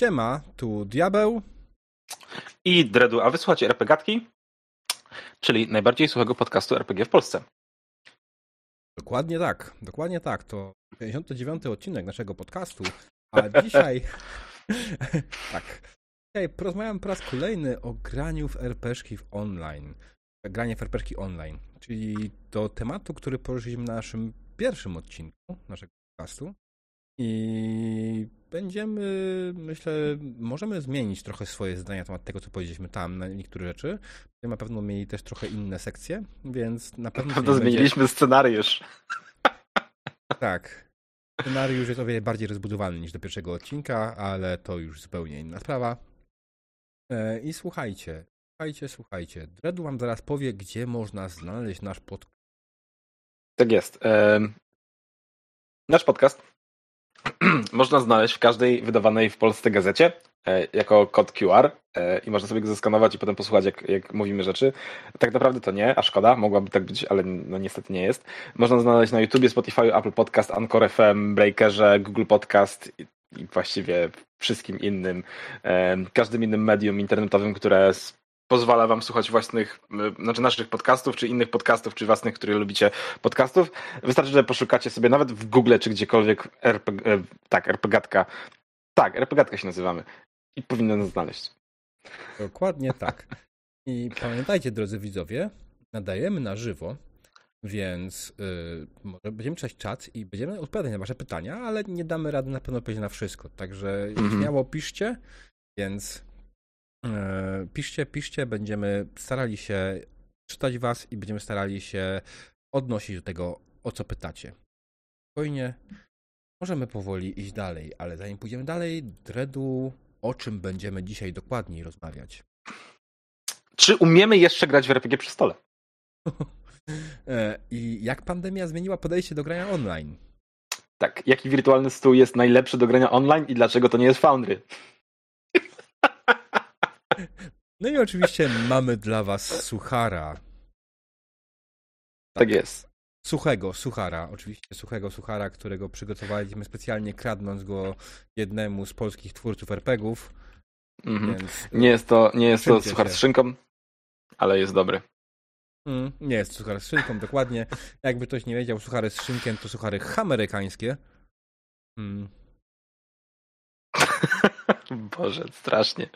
Siema, tu Diabeł. I Dredu, a wysłuchacie RPGatki? Czyli najbardziej słuchego podcastu RPG w Polsce. Dokładnie tak, dokładnie tak. To 59 odcinek naszego podcastu, a dzisiaj... tak. Dzisiaj porozmawiam po raz kolejny o graniu w RPG w online. Granie w RPG online, czyli do tematu, który poruszyliśmy na naszym pierwszym odcinku naszego podcastu. I będziemy, myślę, możemy zmienić trochę swoje zdania na temat tego, co powiedzieliśmy tam, na niektóre rzeczy. Będziemy na pewno mieli też trochę inne sekcje, więc na pewno... Na pewno zmieniliśmy będzie... scenariusz. Tak. Scenariusz jest o wiele bardziej rozbudowany niż do pierwszego odcinka, ale to już zupełnie inna sprawa. E, I słuchajcie, słuchajcie, słuchajcie. Dredu wam zaraz powie, gdzie można znaleźć nasz podcast. Tak jest. Nasz podcast można znaleźć w każdej wydawanej w Polsce gazecie e, jako kod QR e, i można sobie go zeskanować i potem posłuchać, jak, jak mówimy rzeczy. Tak naprawdę to nie, a szkoda, mogłaby tak być, ale no niestety nie jest. Można znaleźć na YouTubie, Spotify, Apple Podcast, Anchor FM, Breakerze, Google Podcast i właściwie wszystkim innym, e, każdym innym medium internetowym, które pozwala wam słuchać własnych, znaczy naszych podcastów, czy innych podcastów, czy własnych, które lubicie podcastów. Wystarczy, że poszukacie sobie nawet w Google, czy gdziekolwiek RPG, e, tak, RPGatka. Tak, RPGatka się nazywamy. I powinno nas znaleźć. Dokładnie tak. I pamiętajcie, drodzy widzowie, nadajemy na żywo, więc yy, może będziemy czytać czat i będziemy odpowiadać na wasze pytania, ale nie damy rady na pewno odpowiedzieć na wszystko. Także mm -hmm. śmiało piszcie, więc piszcie, piszcie, będziemy starali się czytać was i będziemy starali się odnosić do tego, o co pytacie. Spokojnie, możemy powoli iść dalej, ale zanim pójdziemy dalej, Dredu, o czym będziemy dzisiaj dokładniej rozmawiać? Czy umiemy jeszcze grać w RPG przy stole? E, I jak pandemia zmieniła podejście do grania online? Tak, jaki wirtualny stół jest najlepszy do grania online i dlaczego to nie jest Foundry? No i oczywiście mamy dla was suchara. Tak, tak jest. Suchego, suchara, oczywiście suchego suchara, którego przygotowaliśmy specjalnie kradnąc go jednemu z polskich twórców RPGów. Mm -hmm. Nie jest to, nie jest to suchar się. z szynką, ale jest dobry. Mm, nie jest suchar z szynką, dokładnie. Jakby ktoś nie wiedział, suchary z szynkiem to suchary amerykańskie. Mm. Boże, strasznie.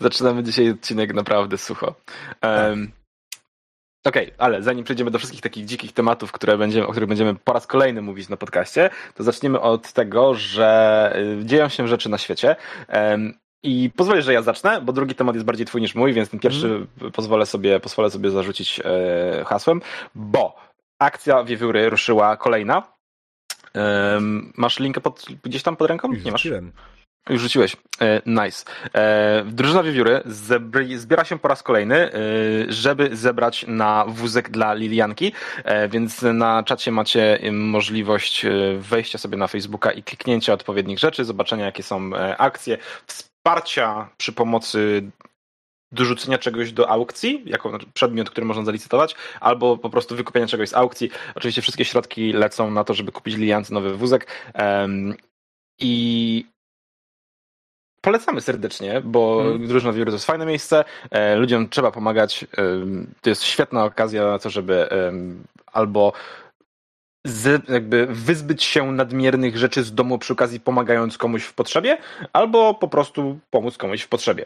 Zaczynamy dzisiaj odcinek naprawdę sucho. Um, Okej, okay, ale zanim przejdziemy do wszystkich takich dzikich tematów, które będziemy, o których będziemy po raz kolejny mówić na podcaście, to zaczniemy od tego, że y, dzieją się rzeczy na świecie. Um, i pozwolę, że ja zacznę, bo drugi temat jest bardziej twój niż mój, więc ten pierwszy mm. pozwolę, sobie, pozwolę sobie zarzucić e, hasłem, bo akcja Wiewióry ruszyła kolejna. masz linkę pod, gdzieś tam pod ręką? Nie masz? Już rzuciłeś. E, nice. E, drużyna Wiewióry zbiera się po raz kolejny, e, żeby zebrać na wózek dla Lilianki, więc na czacie macie możliwość wejścia sobie na Facebooka i kliknięcia odpowiednich rzeczy, zobaczenia jakie są akcje, wsparcia przy pomocy dorzucenia czegoś do aukcji, jako przedmiot, który można zalicytować, albo po prostu wykupienia czegoś z aukcji. Oczywiście wszystkie środki lecą na to, żeby kupić Liliance nowy wózek. I polecamy serdecznie, bo hmm. drużyna Wióry to jest fajne miejsce, e, ludziom trzeba pomagać, e, to jest świetna okazja na to, żeby e, albo z, jakby wyzbyć się nadmiernych rzeczy z domu przy okazji pomagając komuś w potrzebie, albo po prostu pomóc komuś w potrzebie.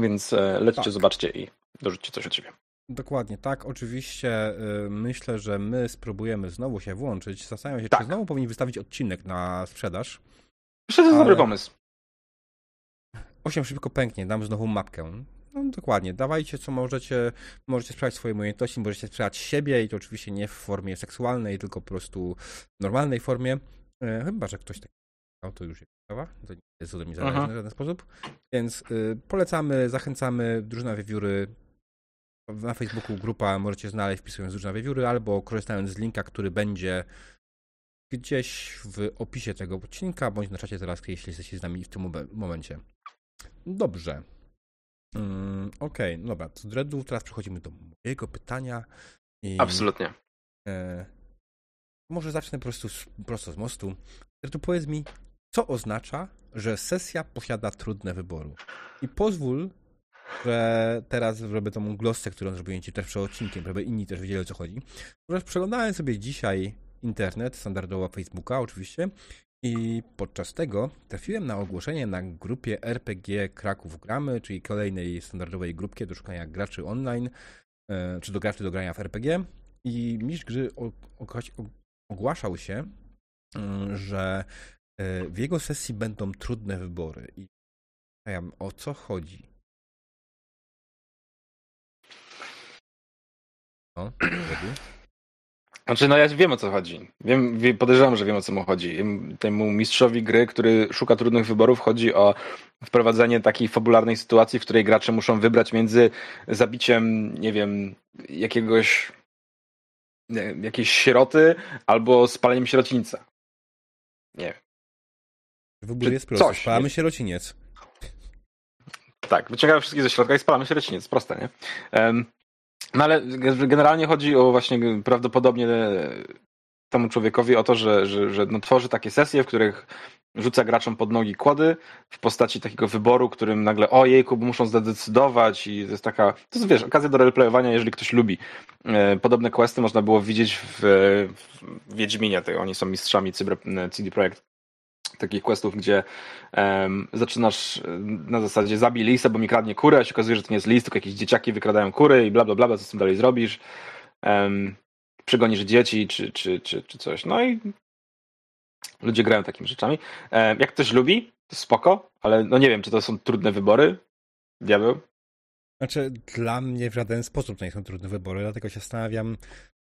Więc lećcie, tak. zobaczcie i dorzućcie coś od siebie. Dokładnie, tak. Oczywiście myślę, że my spróbujemy znowu się włączyć. Zastanawiam się, tak. czy znowu powinni wystawić odcinek na sprzedaż. Myślę, że to jest ale... dobry pomysł. 8 szybko pęknie, dam znowu mapkę. No dokładnie, dawajcie co możecie, możecie sprawdzić swoje umiejętności, możecie sprzedać siebie i to oczywiście nie w formie seksualnej, tylko po prostu w normalnej formie. E, chyba, że ktoś tak no, to już jest sprawa, to nie jest ode mnie zależne w żaden sposób. Więc y, polecamy, zachęcamy, drużyna wiewióry na Facebooku grupa możecie znaleźć wpisując drużyna wiewióry albo korzystając z linka, który będzie gdzieś w opisie tego odcinka, bądź na czacie teraz, jeśli jesteście z nami w tym momencie. Dobrze. Mm, Okej, okay, dobra. Z dreadów teraz przechodzimy do mojego pytania. I, Absolutnie. E, może zacznę po prostu z, prosto z mostu. Dreadu, powiedz mi, co oznacza, że sesja posiada trudne wybory. I pozwól, że teraz zrobię tą glosę, którą zrobiłem ci też przed odcinkiem, żeby inni też wiedzieli o co chodzi. Ponieważ przeglądałem sobie dzisiaj internet, standardowo Facebooka oczywiście, i podczas tego trafiłem na ogłoszenie na grupie RPG Kraków Gramy, czyli kolejnej standardowej grupie do szukania graczy online, e, czy do graczy do grania w RPG. I mistrz gry ogłaszał się, mm, że e, w jego sesji będą trudne wybory. I ja o co chodzi? No, Znaczy, no ja wiem o co chodzi. Wiem, podejrzewam, że wiem o co mu chodzi. Temu mistrzowi gry, który szuka trudnych wyborów, chodzi o wprowadzenie takiej fabularnej sytuacji, w której gracze muszą wybrać między zabiciem, nie wiem, jakiegoś nie, jakiejś sieroty albo spaleniem sierocińca. Nie wiem. Wybór jest prosty. Coś, Spalamy nie? sierociniec. Tak, wyciągamy wszystkie ze środka i spalamy sierociniec. Proste, nie? Um, no ale generalnie chodzi o właśnie prawdopodobnie temu człowiekowi o to, że, że, że no, tworzy takie sesje, w których rzuca graczom pod nogi kłody w postaci takiego wyboru, którym nagle o jejku, muszą zdecydować i to jest taka, to jest wiesz, okazja do roleplayowania, jeżeli ktoś lubi. E, podobne questy można było widzieć w, w Wiedźminie, to oni są mistrzami CD Projekt takich questów, gdzie um, zaczynasz na zasadzie zabij lisa, bo mi kradnie kurę, a się okazuje, że to nie jest lis, tylko jakieś dzieciaki wykradają kury i bla bla bla, bla co z tym dalej zrobisz. Um, przegonisz dzieci czy, czy, czy, czy coś. No i ludzie grają takimi rzeczami. Um, jak ktoś lubi, to spoko, ale no nie wiem, czy to są trudne wybory. Diabeł? Znaczy, dla mnie w żaden sposób to nie są trudne wybory, dlatego się zastanawiam,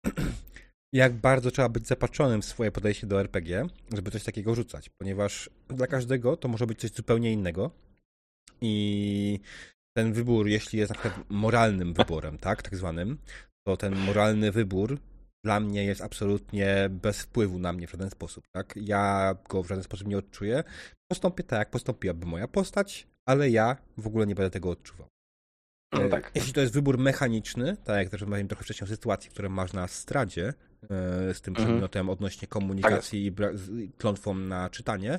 jak bardzo trzeba być zapatrzonym w swoje podejście do RPG, żeby coś takiego rzucać, ponieważ dla każdego to może być coś zupełnie innego i ten wybór, jeśli jest na przykład moralnym wyborem, tak, tak zwanym, to ten moralny wybór dla mnie jest absolutnie bez wpływu na mnie w żaden sposób, tak? Ja go w żaden sposób nie odczuję. Postąpię tak, jak postąpiłaby moja postać, ale ja w ogóle nie będę tego odczuwał. No tak. Jeśli to jest wybór mechaniczny, tak jak też rozmawiałem trochę wcześniej o sytuacji, które masz na stradzie e, z tym mhm. przedmiotem mhm. odnośnie komunikacji tak i klątwą na czytanie,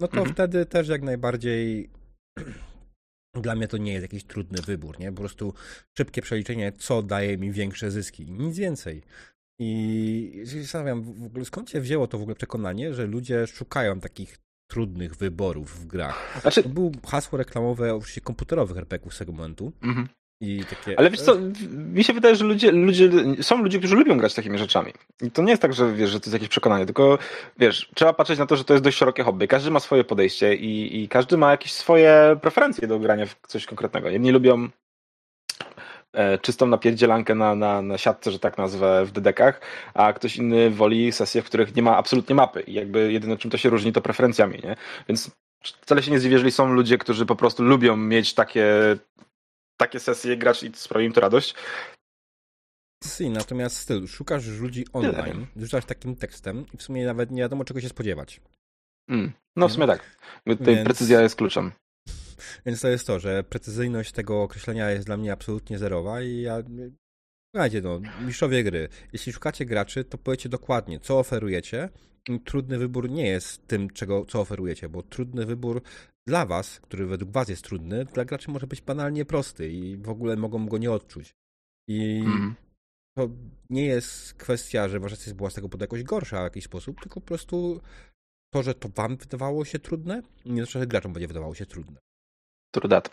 no to mhm. wtedy też jak najbardziej dla mnie to nie jest jakiś trudny wybór, nie? Po prostu szybkie przeliczenie, co daje mi większe zyski. Nic więcej. I się zastanawiam, w ogóle skąd się wzięło to w ogóle przekonanie, że ludzie szukają takich trudnych wyborów w grach. Znaczy... To był hasło reklamowe oczywiście komputerowych RPGów momentu. Mhm. Takie... Ale wiesz co, mi się wydaje, że ludzie, ludzie, są ludzie, którzy lubią grać takimi rzeczami. I to nie jest tak, że wiesz, że to jest jakieś przekonanie, tylko wiesz, trzeba patrzeć na to, że to jest dość szerokie hobby. Każdy ma swoje podejście i, i każdy ma jakieś swoje preferencje do grania w coś konkretnego. Jedni lubią E, czystą napierdzielankę na, na, na siatce, że tak nazwę, w dedekach, a ktoś inny woli sesje, w których nie ma absolutnie mapy i jakby jedyne czym to się różni to preferencjami, nie? Więc wcale się nie zdziwię, jeżeli są ludzie, którzy po prostu lubią mieć takie, takie sesje, grać i sprawi im to radość. Si, natomiast styl, szukasz ludzi online, rzucasz takim tekstem i w sumie nawet nie wiadomo czego się spodziewać. Mm, no w sumie tak. Tutaj Więc... precyzja jest kluczem. Więc to jest to, że precyzyjność tego określenia jest dla mnie absolutnie zerowa i ja Słuchajcie, no, mistrzowie gry. Jeśli szukacie graczy, to powiecie dokładnie, co oferujecie. Trudny wybór nie jest tym, czego, co oferujecie, bo trudny wybór dla was, który według was jest trudny, dla graczy może być banalnie prosty i w ogóle mogą go nie odczuć. I mm. to nie jest kwestia, że wasza była z tego powodu jakoś gorsza w jakiś sposób, tylko po prostu to, że to wam wydawało się trudne, nie znaczy, że graczom będzie wydawało się trudne. True that.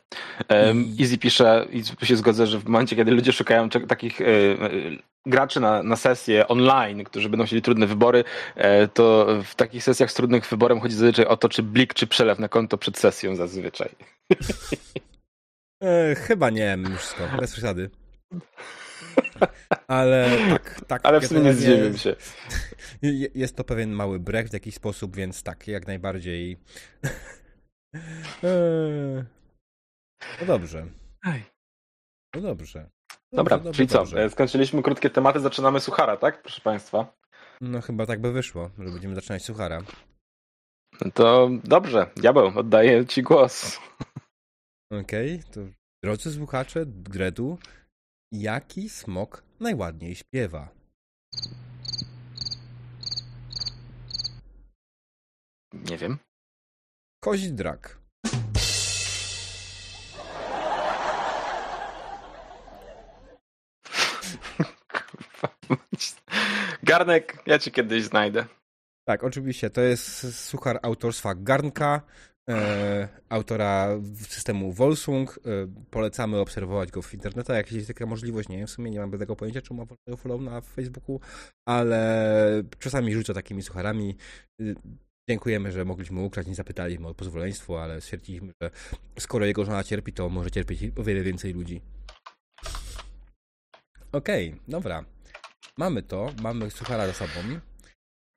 Um, Easy pisze i się zgodzę, że w momencie, kiedy ludzie szukają takich e, e, graczy na, na sesje online, którzy będą chcieli trudne wybory, e, to w takich sesjach z trudnym wyborem chodzi zazwyczaj o to, czy blik, czy przelew na konto przed sesją zazwyczaj. E, chyba nie wszystko, bez przesady. Ale tak, tak. Ale w sumie nie zdziwię się. Jest to pewien mały brek w jakiś sposób, więc tak, jak najbardziej. no dobrze. No dobrze. Dobra, dobrze, czyli dobrze. co? E, skończyliśmy krótkie tematy, zaczynamy suchara, tak, proszę Państwa? No chyba tak by wyszło, że będziemy zaczynać suchara. No to dobrze, diabeł, oddaję Ci głos. Okej, okay, to drodzy słuchacze Dredu, jaki smok najładniej śpiewa? Nie wiem. Kozi Garnek, ja cię kiedyś znajdę. Tak, oczywiście. To jest suchar autorstwa Garnka, e, autora systemu Volsung. E, polecamy obserwować go w internecie, jak jest taka możliwość. Nie wiem, w sumie nie mam tego pojęcia, czy ma follow na Facebooku, ale czasami rzucę takimi sucharami. E, dziękujemy, że mogliśmy ukraść, nie zapytaliśmy o pozwoleństwo, ale stwierdziliśmy, że skoro jego żona cierpi, to może cierpieć o wiele więcej ludzi. Okej, okay, dobra. Mamy to, mamy suchara za sobą.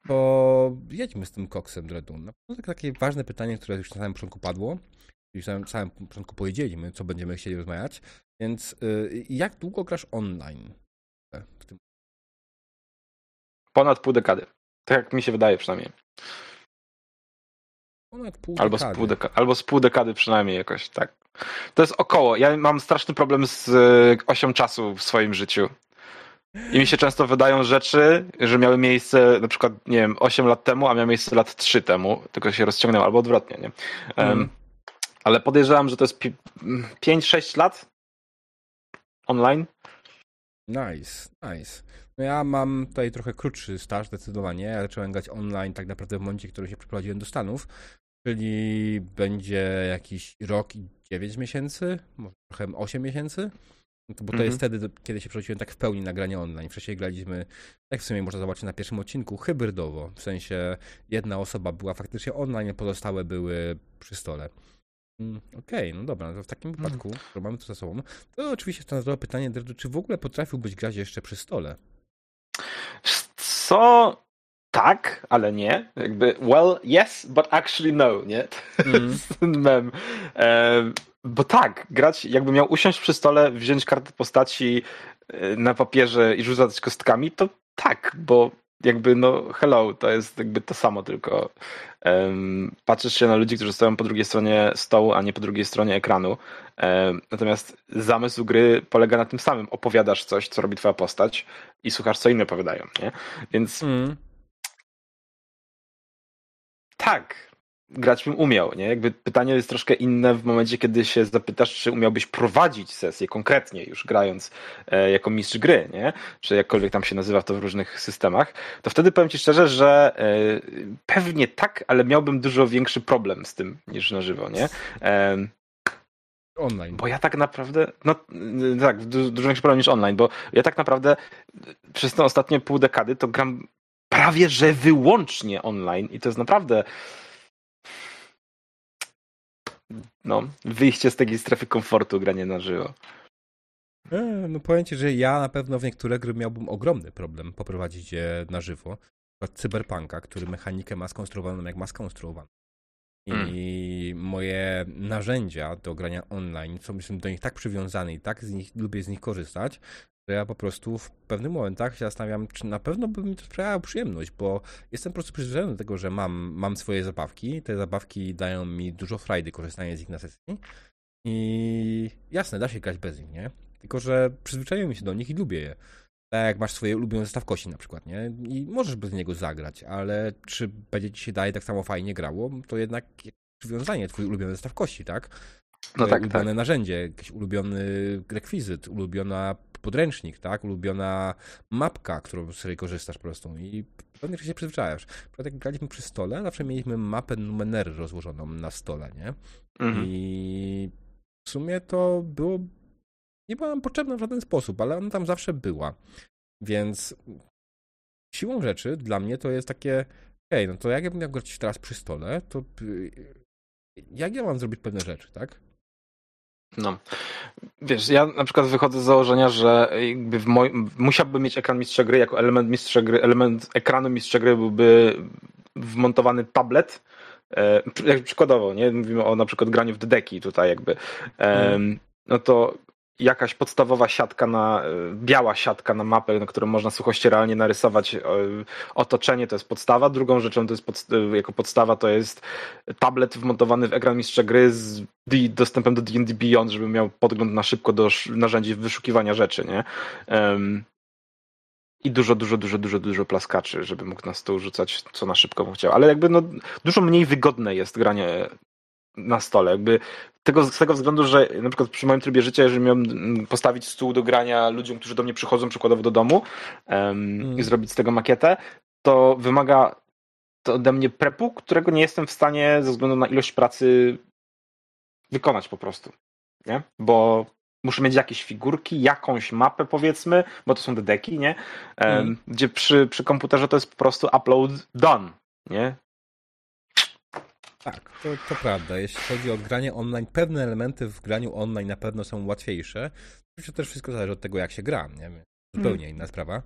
To jedźmy z tym koksem Dredu. Na pewno takie ważne pytanie, które już na samym początku padło. Już na samym początku powiedzieliśmy, co będziemy chcieli rozmawiać. Więc yy, jak długo grasz online? Ponad pół dekady. Tak jak mi się wydaje przynajmniej. Ponad pół albo dekady. Z pół deka- albo z pół dekady przynajmniej jakoś, tak. To jest około. Ja mam straszny problem z y, osią czasu w swoim życiu. I mi się często wydają rzeczy, że miały miejsce na przykład, nie wiem, 8 lat temu, a miały miejsce lat 3 temu, tylko się rozciągnęło, albo odwrotnie, nie? Mm. Ale podejrzewam, że to jest 5-6 lat online. Nice, nice. No ja mam tutaj trochę krótszy staż zdecydowanie. Ja zacząłem grać online tak naprawdę w momencie, w którym się przeprowadziłem do Stanów, czyli będzie jakiś rok i 9 miesięcy, może trochę 8 miesięcy. No to, bo to jest mhm. wtedy, kiedy się przerzuciłem tak w pełni na granie online. Wcześniej graliśmy, jak w sumie można zobaczyć na pierwszym odcinku, hybrydowo. W sensie jedna osoba była faktycznie online, a pozostałe były przy stole. Mm, okej, okay, no dobra, to w takim mhm. wypadku, mm. skoro mamy to za sobą, to oczywiście standardowe pytanie, czy w ogóle potrafiłbyś grać jeszcze przy stole? Co? Tak, ale nie. Jakby, well, yes, but actually no, nie? Mm. ten mem. Bo tak, grać, jakby miał usiąść przy stole, wziąć kartę postaci y, na papierze i rzucać kostkami, to tak, bo jakby no hello, to jest jakby to samo, tylko um, patrzysz się na ludzi, którzy stoją po drugiej stronie stołu, a nie po drugiej stronie ekranu. Um, natomiast zamysł gry polega na tym samym. Opowiadasz coś, co robi twoja postać i słuchasz, co inni opowiadają, nie? Więc mm. tak, grać bym umiał, nie? Jakby pytanie jest troszkę inne w momencie, kiedy się zapytasz, czy umiałbyś prowadzić sesję konkretnie, już grając e, jako mistrz gry, nie? Czy jakkolwiek tam się nazywa to w różnych systemach, to wtedy powiem ci szczerze, że e, pewnie tak, ale miałbym dużo większy problem z tym niż na żywo, nie? E, online. Bo ja tak naprawdę, no tak, dużo większy problem niż online, bo ja tak naprawdę przez te ostatnie pół dekady to gram prawie że wyłącznie online i to jest naprawdę no, wyjście z takiej strefy komfortu, granie na żywo. E, no powiem ci, że ja na pewno w niektóre gry miałbym ogromny problem poprowadzić je na żywo. Przykład Cyberpunka, który mechanikę ma skonstruowaną jak ma skonstruowaną. I mm. moje narzędzia do grania online są jestem do nich tak przywiązany i tak z nich, lubię z nich korzystać, ja po prostu w pewnych momentach się zastanawiam, czy na pewno by mi to sprawiało przyjemność, bo jestem po prostu przyzwyczajony do tego, że mam, mam swoje zabawki, te zabawki dają mi dużo frajdy korzystanie z nich na sesji i jasne, da się grać bez nich, nie? Tylko, że przyzwyczaiłem się do nich i lubię je. Tak jak masz swoje ulubione zestaw kości na przykład, nie? I możesz bez niego zagrać, ale czy będzie ci się dalej tak samo fajnie grało, to jednak przywiązanie twój ulubiony zestaw kości, tak? No tak, ulubione tak. narzędzie, jakiś ulubiony rekwizyt, ulubiona podręcznik, tak? Ulubiona mapka, którą z której korzystasz po prostu i pewnie się przyzwyczajasz. Przykład jak graliśmy przy stole, zawsze mieliśmy mapę Numenery rozłożoną na stole, nie? Mhm. I w sumie to było nie była nam potrzebna w żaden sposób, ale ona tam zawsze była. Więc siłą rzeczy dla mnie to jest takie okay, no to jak ja bym miał grać teraz przy stole, to jak ja mam zrobić pewne rzeczy, tak? No. Wiesz, ja na przykład wychodzę z założenia, że jakby w moj... musiałbym mieć ekran mistrza gry jako element mistrza gry, element ekranu mistrza gry byłby wmontowany tablet, e, jak przykładowo, nie? Mówimy o na przykład graniu w dedeki tutaj jakby. E, no to jakaś podstawowa siatka na, e, biała siatka na mapę, na którą można suchości realnie narysować e, otoczenie, to jest podstawa. Drugą rzeczą to jest pod, e, jako podstawa to jest tablet wmontowany w ekran mistrza gry z dostępem do D&D Beyond, żeby miał podgląd na szybko do narzędzi wyszukiwania rzeczy, nie? Um, i dużo, dużo, dużo, dużo, dużo plaskaczy, żeby mógł na stół rzucać, co na szybko mu chciał. Ale jakby no, dużo mniej wygodne jest granie na stole. Jakby tego, z tego względu, że na przykład przy moim trybie życia, jeżeli miałem postawić stół do grania ludziom, którzy do mnie przychodzą przykładowo do domu um, mm. i zrobić z tego makietę, to wymaga to ode mnie prepu, którego nie jestem w stanie ze względu na ilość pracy wykonać po prostu. Nie? Bo muszę mieć jakieś figurki, jakąś mapę powiedzmy, bo to są te deki, nie? Mm. Gdzie przy, przy komputerze to jest po prostu upload done, nie? Tak, to, to prawda. Jeśli chodzi o granie online, pewne elementy w graniu online na pewno są łatwiejsze. Oczywiście też wszystko zależy od tego, jak się gra, nie? Zupełnie mm. inna sprawa.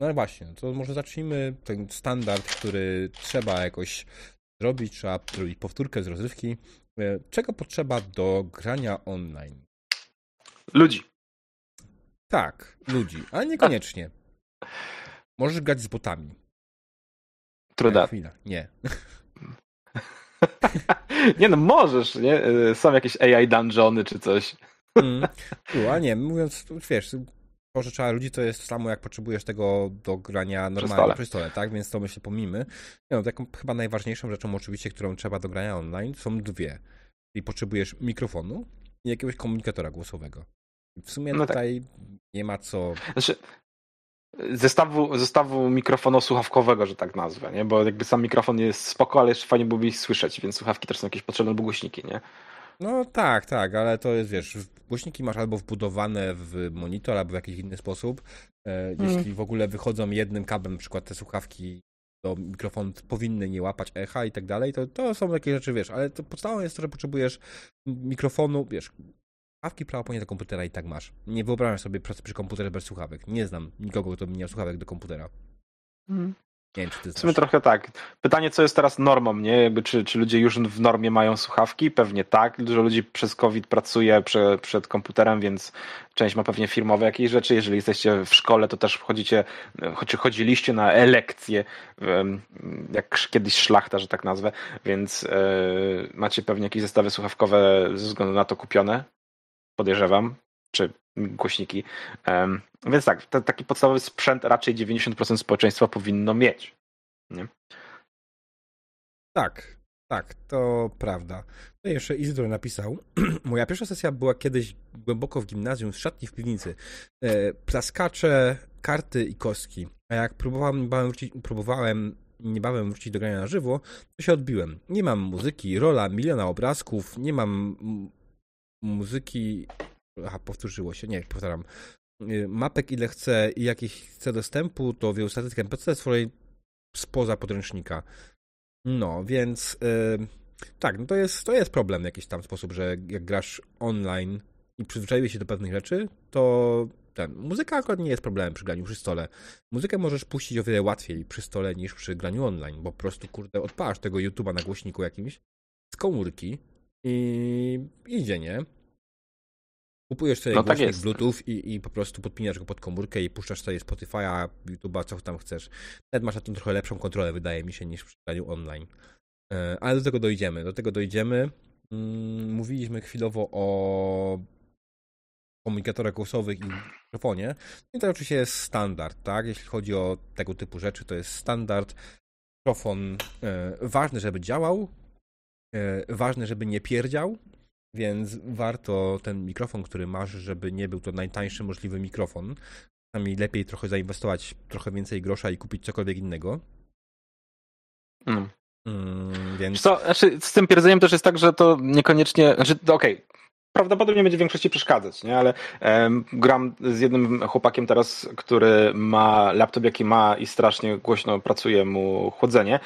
No ale właśnie, to może zacznijmy ten standard, który trzeba jakoś zrobić, trzeba zrobić powtórkę z rozrywki. E, czego potrzeba do grania online? Ludzi. Tak, ludzi, ale niekoniecznie. Możesz grać z botami. Truda. Chwila, nie. nie no, możesz, nie? E, są jakieś AI dungeony czy coś. Mm. a nie, mówiąc, wiesz, pożyczała ludzi to jest to samo, jak potrzebujesz tego do grania normalnie przy stole, tak? Więc to myślę pomimy. No, taką chyba najważniejszą rzeczą oczywiście, którą trzeba do grania online są dwie. Czyli potrzebujesz mikrofonu i jakiegoś komunikatora głosowego. W sumie no tak. tutaj tak. nie ma co... Znaczy, zestawu, zestawu mikrofonu słuchawkowego, że tak nazwę, nie? Bo jakby sam mikrofon jest spoko, ale jeszcze fajnie byłoby ich słyszeć, więc słuchawki też są jakieś potrzebne albo głośniki, nie? No tak, tak, ale to jest, wiesz, głośniki masz albo wbudowane w monitor, albo w jakiś inny sposób. E, hmm. Jeśli w ogóle wychodzą jednym kablem, na przykład te słuchawki do mikrofonu powinny nie łapać echa i tak dalej, to, to są takie rzeczy, wiesz, ale to podstawą jest to, że potrzebujesz mikrofonu, wiesz, słuchawki prawo do komputera i tak masz. Nie wyobrażam sobie pracy przy komputerze bez słuchawek. Nie znam nikogo, kto by miał słuchawek do komputera. Hmm. Nie wiem, czy ty W sumie trochę tak. Pytanie, co jest teraz normą, nie? Jakby, czy, czy ludzie już w normie mają słuchawki? Pewnie tak. Dużo ludzi przez COVID pracuje prze, przed komputerem, więc część ma pewnie firmowe jakieś rzeczy. Jeżeli jesteście w szkole, to też wchodzicie, choć chodziliście na elekcje, jak kiedyś szlachta, że tak nazwę, więc yy, macie pewnie jakieś zestawy słuchawkowe ze względu na to kupione. Podejrzewam czy głośniki. Więc tak, t- taki podstawowy sprzęt raczej 90% społeczeństwa powinno mieć. Nie? Tak, tak, to prawda. No jeszcze Izydor napisał, moja pierwsza sesja była kiedyś głęboko w gimnazjum, w szatni w piwnicy. E, plaskacze, karty i kostki. A jak próbowałem, niebawem wrócić, próbowałem niebawem wrócić do grania na żywo, to się odbiłem. Nie mam muzyki, rola, miliona obrazków, nie mam muzyki Aha, powtórzyło się. Nie, powtarzam. Y, mapek ile chcę i jakich chcę dostępu, to wielu statystykę NPC swojej spoza podręcznika. No, więc yy, tak, no to jest, to jest problem w jakiś tam sposób, że jak grasz online i przyzwyczaiłeś się do pewnych rzeczy, to ten, muzyka akurat nie jest problemem przy graniu przy stole. Muzykę możesz puścić o wiele łatwiej przy stole niż przy graniu online, bo po prostu, kurde, odpalasz tego YouTube'a na głośniku jakimś z komórki i idzie, nie? Kupujesz sobie no, tak Bluetooth i, i po prostu podpinasz go pod komórkę i puszczasz sobie Spotify'a, YouTube'a, co tam chcesz. Nawet masz na tym trochę lepszą kontrolę, wydaje mi się, niż w czytaniu online. E, ale do tego dojdziemy. Do tego dojdziemy. Mm, mówiliśmy chwilowo o komunikatorach głosowych i mikrofonie. I to oczywiście jest standard, tak? Jeśli chodzi o tego typu rzeczy, to jest standard. Mikrofon e, ważny, żeby działał, ważne, żeby nie pierdział, więc warto ten mikrofon, który masz, żeby nie był to najtańszy możliwy mikrofon. Czasami lepiej trochę zainwestować trochę więcej grosza i kupić cokolwiek innego. Mm. Mm, więc... Co, znaczy, z tym pierdzeniem też jest tak, że to niekoniecznie, znaczy, okej, okay, prawdopodobnie będzie w większości przeszkadzać, nie? ale um, gram z jednym chłopakiem teraz, który ma laptop jaki ma i strasznie głośno pracuje mu chłodzenie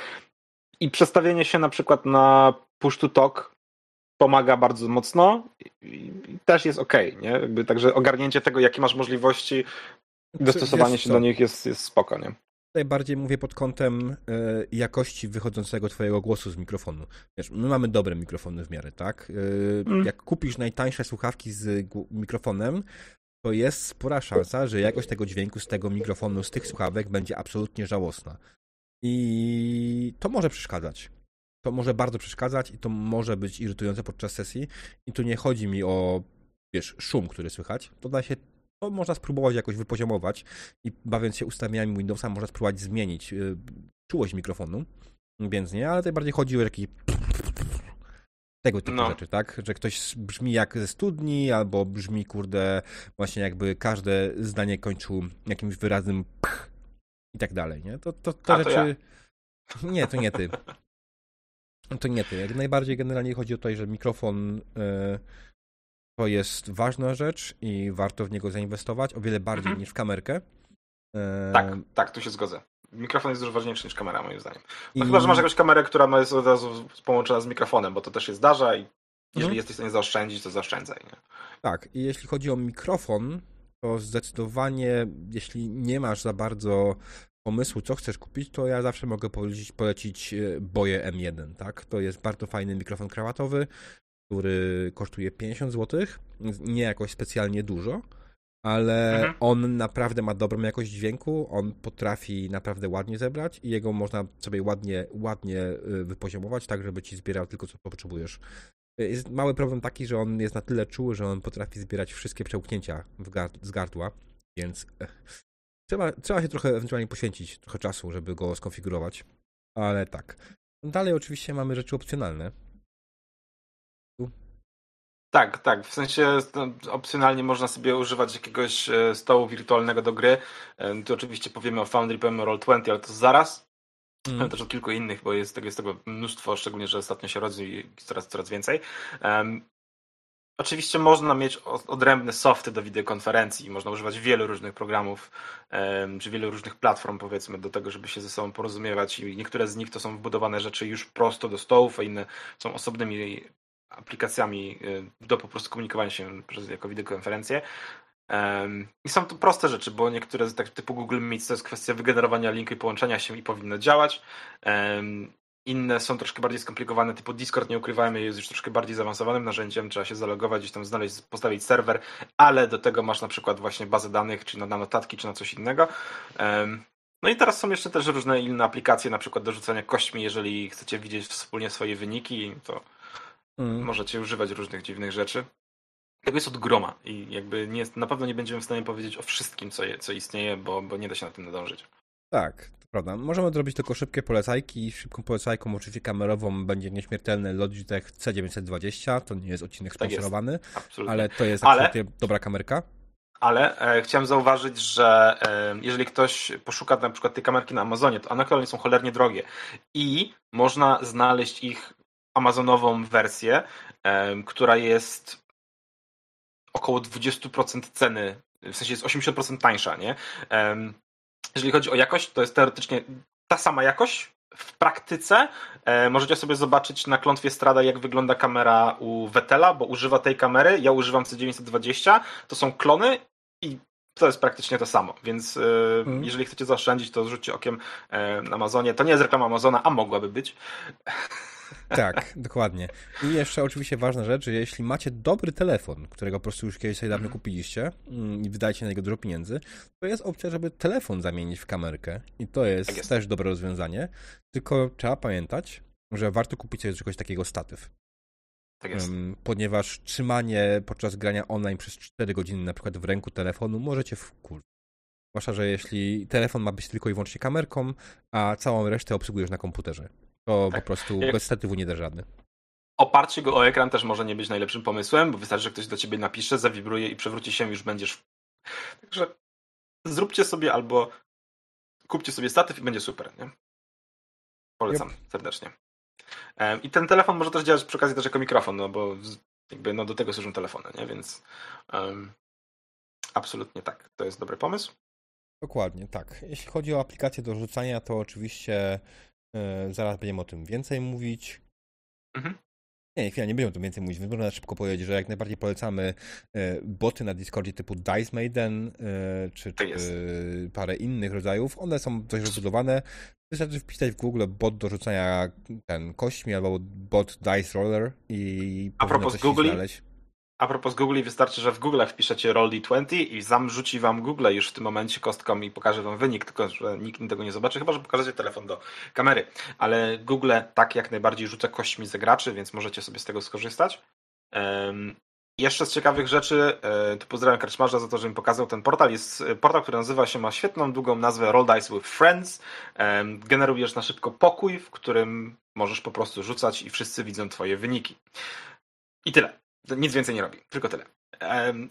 i przestawienie się na przykład na push to talk pomaga bardzo mocno i też jest ok, nie? Jakby, także ogarnięcie tego, jakie masz możliwości, dostosowanie się do nich jest, jest spoko, nie? Tutaj bardziej mówię pod kątem y, jakości wychodzącego twojego głosu z mikrofonu. Wiesz, my mamy dobre mikrofony w miarę, tak? Y, mm. Jak kupisz najtańsze słuchawki z mikrofonem, to jest spora szansa, że jakość tego dźwięku z tego mikrofonu, z tych słuchawek będzie absolutnie żałosna. I to może przeszkadzać to może bardzo przeszkadzać i to może być irytujące podczas sesji. I tu nie chodzi mi o, wiesz, szum, który słychać. To da się, to można spróbować jakoś wypoziomować i bawiąc się ustawieniami Windowsa można spróbować zmienić yy, czułość mikrofonu, więc nie, ale tutaj bardziej chodzi o taki Tego typu no. rzeczy, tak? Że ktoś brzmi jak ze studni, albo brzmi, kurde, właśnie jakby każde zdanie kończył jakimś wyrazem pch i tak dalej, nie? To, to, to A, rzeczy... To ja. Nie, to nie ty. To nie ty. Jak najbardziej generalnie chodzi o to, że mikrofon yy, to jest ważna rzecz i warto w niego zainwestować o wiele bardziej mhm. niż w kamerkę. Yy... Tak, tak, tu się zgodzę. Mikrofon jest dużo ważniejszy niż kamera, moim zdaniem. No I... Chyba, że masz jakąś kamerę, która jest od razu połączona z mikrofonem, bo to też się zdarza i jeżeli mhm. jesteś w stanie zaoszczędzić, to zaoszczędzaj. Nie? Tak, i jeśli chodzi o mikrofon, to zdecydowanie, jeśli nie masz za bardzo pomysłu, co chcesz kupić, to ja zawsze mogę polecić, polecić e, Boje M1, tak? To jest bardzo fajny mikrofon krawatowy, który kosztuje 50 zł, nie jakoś specjalnie dużo, ale mhm. on naprawdę ma dobrą jakość dźwięku, on potrafi naprawdę ładnie zebrać i jego można sobie ładnie, ładnie e, wypoziomować, tak żeby ci zbierał tylko co potrzebujesz. E, jest mały problem taki, że on jest na tyle czuły, że on potrafi zbierać wszystkie przełknięcia gard z gardła, więc Trzeba, trzeba się trochę ewentualnie poświęcić, trochę czasu, żeby go skonfigurować. Ale tak. Dalej oczywiście mamy rzeczy opcjonalne. Tu. Tak, tak. W sensie no, opcjonalnie można sobie używać jakiegoś e, stołu wirtualnego do gry. E, tu oczywiście powiemy o Foundry, powiemy o Roll20, ale to zaraz. Mm. Też o kilku innych, bo jest tego, jest tego mnóstwo, szczególnie, że ostatnio się rodzi coraz, coraz więcej. Oczywiście można mieć odrębne softy do wideokonferencji, można używać wielu różnych programów, czy wielu różnych platform, powiedzmy, do tego, żeby się ze sobą porozumiewać i niektóre z nich to są wbudowane rzeczy już prosto do stołów, a inne są osobnymi aplikacjami do po prostu komunikowania się przez, jako wideokonferencję. I są to proste rzeczy, bo niektóre tak typu Google Meet to jest kwestia wygenerowania linku i połączenia się i powinno działać. Inne są troszkę bardziej skomplikowane, typu Discord, nie ukrywajmy, jest już troszkę bardziej zaawansowanym narzędziem, trzeba się zalogować, gdzieś tam znaleźć, postawić serwer, ale do tego masz na przykład właśnie bazę danych, czy na notatki, czy na coś innego. No i teraz są jeszcze też różne inne aplikacje, na przykład do rzucania kośćmi, jeżeli chcecie widzieć wspólnie swoje wyniki, to mm. możecie używać różnych dziwnych rzeczy. Tego jest od groma i jakby nie, na pewno nie będziemy w stanie powiedzieć o wszystkim, co, je, co istnieje, bo, bo nie da się na tym nadążyć. Tak, Prawda. Możemy zrobić tylko szybkie polecajki. Szybką polecajką, oczywiście kamerową, będzie nieśmiertelny Logitech C920. To nie jest odcinek tak sponsorowany, ale to jest ale... dobra kamerka. Ale e, chciałem zauważyć, że e, jeżeli ktoś poszuka na przykład tej kamerki na Amazonie, to one są cholernie drogie i można znaleźć ich amazonową wersję, e, która jest około 20% ceny, w sensie jest 80% tańsza, nie? Jeżeli chodzi o jakość, to jest teoretycznie ta sama jakość. W praktyce e, możecie sobie zobaczyć na klątwie Strada, jak wygląda kamera u Vettela, bo używa tej kamery. Ja używam C920. To są klony i to jest praktycznie to samo, więc e, mm. jeżeli chcecie zaoszczędzić, to rzućcie okiem e, na Amazonie. To nie jest reklama Amazona, a mogłaby być. Tak, dokładnie. I jeszcze oczywiście ważna rzecz, że jeśli macie dobry telefon, którego po prostu już kiedyś sobie dawno mhm. kupiliście mm, i wydajecie na niego dużo pieniędzy, to jest opcja, żeby telefon zamienić w kamerkę i to jest, tak jest. też dobre rozwiązanie, tylko trzeba pamiętać, że warto kupić sobie czegoś takiego statyw. Tak jest. Ponieważ trzymanie podczas grania online przez 4 godziny na przykład w ręku telefonu możecie wkur... Zwłaszcza, że jeśli telefon ma być tylko i wyłącznie kamerką, a całą resztę obsługujesz na komputerze. To tak. po prostu Jak... bez statywu nie da żadny. Oparcie go o ekran też może nie być najlepszym pomysłem, bo wystarczy, że ktoś do ciebie napisze, zawibruje i przewróci się, już będziesz. Także zróbcie sobie albo kupcie sobie statyw i będzie super, nie? Polecam yep. serdecznie. I ten telefon może też działać przy okazji też jako mikrofon, no bo jakby no do tego służą telefony, nie? Więc um, absolutnie tak. To jest dobry pomysł. Dokładnie, tak. Jeśli chodzi o aplikację do rzucania, to oczywiście zaraz będziemy o tym więcej mówić. Mhm. Nie, chwila, nie będziemy o tym więcej mówić, więc można szybko powiedzieć, że jak najbardziej polecamy e, boty na Discordzie typu Dice Maiden e, czy, czy parę innych rodzajów. One są dość rozbudowane. Wystarczy wpisać w Google bot do rzucania ten kośćmi albo bot Dice Roller i A propos Google, a propos Google, wystarczy, że w Google wpiszecie roll20 i zamrzuci wam Google już w tym momencie kostką i pokaże wam wynik, tylko że nikt tego nie zobaczy, chyba że pokażecie telefon do kamery. Ale Google tak jak najbardziej rzuca kośćmi zagraczy, więc możecie sobie z tego skorzystać. Jeszcze z ciekawych rzeczy, e, tu pozdrawiam Karczmarza za to, że mi pokazał ten portal. Jest e, portal, który nazywa się, ma świetną, długą nazwę Roll Dice with Friends. Generujesz na szybko pokój, w którym możesz po prostu rzucać i wszyscy widzą twoje wyniki. I tyle. Nic więcej nie robi, tylko tyle.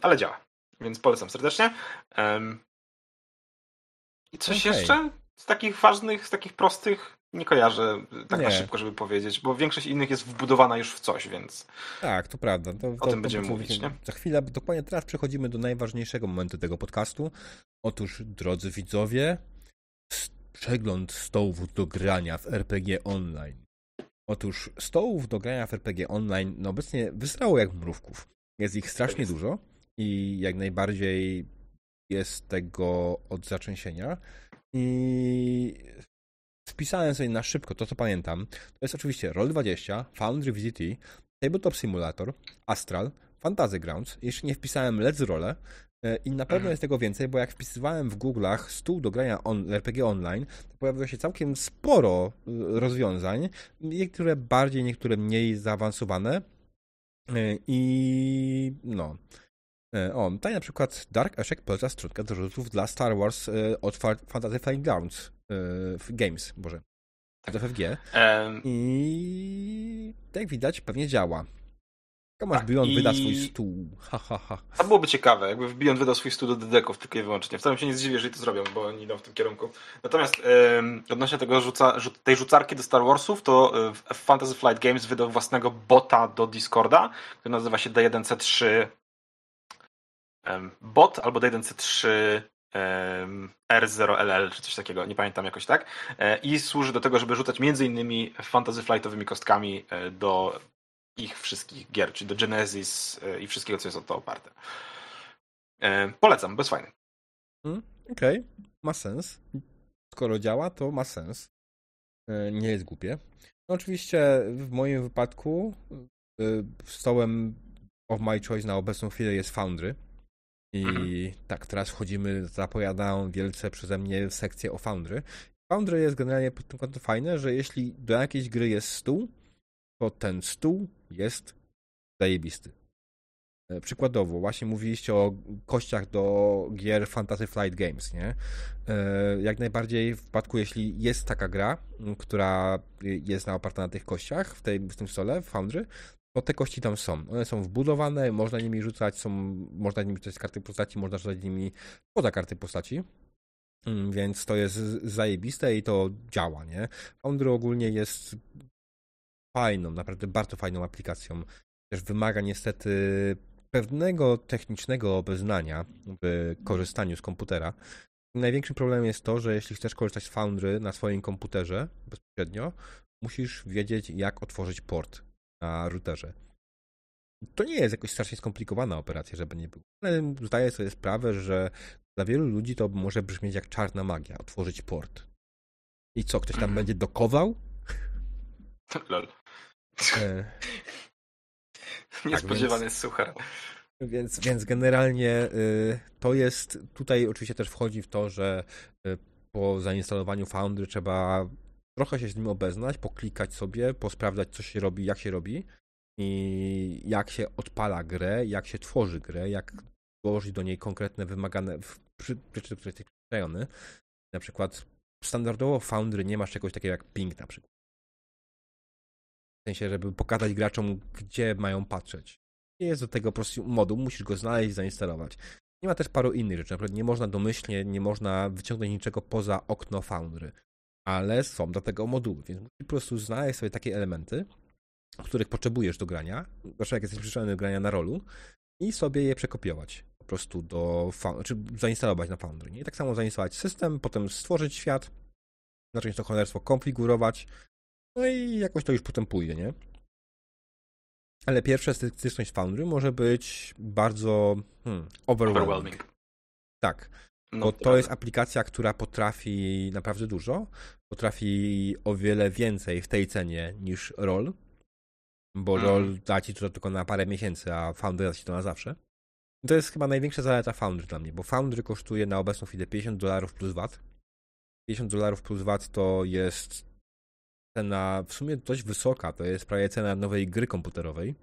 Ale działa, więc polecam serdecznie. I coś okay. jeszcze z takich ważnych, z takich prostych nie kojarzę tak nie. na szybko, żeby powiedzieć, bo większość innych jest wbudowana już w coś, więc. Tak, to prawda. To, o to, tym będziemy mówić, nie? Za chwilę, dokładnie teraz przechodzimy do najważniejszego momentu tego podcastu. Otóż, drodzy widzowie, przegląd stołów do grania w RPG Online. Otóż stołów do grania w RPG Online no obecnie wysrało jak mrówków. Jest ich strasznie dużo i jak najbardziej jest tego od zaczęsienia. I wpisałem sobie na szybko to, co pamiętam. To jest oczywiście Roll20, Foundry VZT, Tabletop Simulator, Astral, Fantasy Grounds. Jeszcze nie wpisałem Let's Roll e, i na pewno jest tego więcej, bo jak wpisywałem w Google'ach stół do grania on, RPG online, to pojawiło się całkiem sporo e, rozwiązań, niektóre bardziej, niektóre mniej zaawansowane. E, I no. O, tutaj na przykład Dark Ashek poleca stronkę do rzutów dla Star Wars od Fantasy Flying Grounds. Games, Boże. Do FFG. Um, I jak widać, pewnie działa. Tomasz tak, Beyond i... wyda swój stół. Ha, ha, ha. A byłoby ciekawe, jakby Beyond wydał swój stół do dedeków tylko i wyłącznie. Wcale się nie zdziwię, jeżeli to zrobią, bo oni idą w tym kierunku. Natomiast um, odnośnie tego rzuca, tej rzucarki do Star Warsów, to e, Fantasy Flight Games wydał własnego bota do Discorda, który nazywa się D1C3 um, bot albo D1C3 R0LL czy coś takiego, nie pamiętam jakoś tak. E, I służy do tego, żeby rzucać między innymi fantasy flightowymi kostkami e, do ich wszystkich gier, czyli do Genesis e, i wszystkiego, co jest o to oparte. Polecam, bez fajny. Hmm, Okej, okay. ma sens. Skoro działa, to ma sens. Nie jest głupie. No oczywiście w moim wypadku stołem of my choice na obecną chwilę jest Foundry i mhm. tak, teraz wchodzimy, zapowiadają wielce przeze mnie sekcję o Foundry. Foundry jest generalnie pod tym kątem fajne, że jeśli do jakiejś gry jest stół, to ten stół jest zajebisty. E, przykładowo, właśnie mówiliście o kościach do gier Fantasy Flight Games, nie? E, jak najbardziej w przypadku, jeśli jest taka gra, która jest oparta na tych kościach w, tej, w tym stole, w Foundry, to te kości tam są. One są wbudowane, można nimi rzucać, są, można nimi rzucać karty postaci, można rzucać nimi poza karty postaci. Mm, więc to jest zajebiste i to działa, nie? Foundry ogólnie jest fajną, naprawdę bardzo fajną aplikacją. Też wymaga niestety pewnego technicznego obeznania w korzystaniu z komputera. Największym problemem jest to, że jeśli chcesz korzystać z Foundry na swoim komputerze bezpośrednio, musisz wiedzieć, jak otworzyć port na routerze. To nie jest jakoś strasznie skomplikowana operacja, żeby nie było. Ale zdaję sobie sprawę, że dla wielu ludzi to może brzmieć jak czarna magia, otworzyć port. I co, ktoś tam mm. będzie dokował? Lol. E... Niespodziewany tak, suchar. Więc, więc generalnie y, to jest, tutaj oczywiście też wchodzi w to, że y, po zainstalowaniu Foundry trzeba trochę się z nim obeznać, poklikać sobie, posprawdzać, co się robi, jak się robi i jak się odpala grę, jak się tworzy grę, jak dołożyć do niej konkretne wymagane rzeczy, które przyzwyczajony. Na przykład standardowo w Foundry nie masz czegoś takiego jak ping na przykład. W sensie, żeby pokazać graczom, gdzie mają patrzeć. Nie jest do tego po prostu moduł, musisz go znaleźć, zainstalować. Nie ma też paru innych rzeczy. Na przykład nie można domyślnie, nie można wyciągnąć niczego poza okno Foundry ale są do tego moduły, więc musisz po prostu znaleźć sobie takie elementy, których potrzebujesz do grania, zwłaszcza jak jesteś przyzwyczajony do grania na rolu i sobie je przekopiować po prostu do, czy zainstalować na Foundry. Nie? Tak samo zainstalować system, potem stworzyć świat, zacząć to cholerstwo konfigurować, no i jakoś to już potem pójdzie, nie? Ale pierwsza styczność Foundry może być bardzo hmm, overwhelming. overwhelming. Tak. No, bo to jest aplikacja, która potrafi naprawdę dużo. Potrafi o wiele więcej w tej cenie niż Roll. Bo mm. Roll da ci to tylko na parę miesięcy, a Foundry da ci to na zawsze. I to jest chyba największa zaleta Foundry dla mnie, bo Foundry kosztuje na obecną chwilę 50 dolarów plus VAT. 50 dolarów plus VAT to jest cena w sumie dość wysoka, to jest prawie cena nowej gry komputerowej,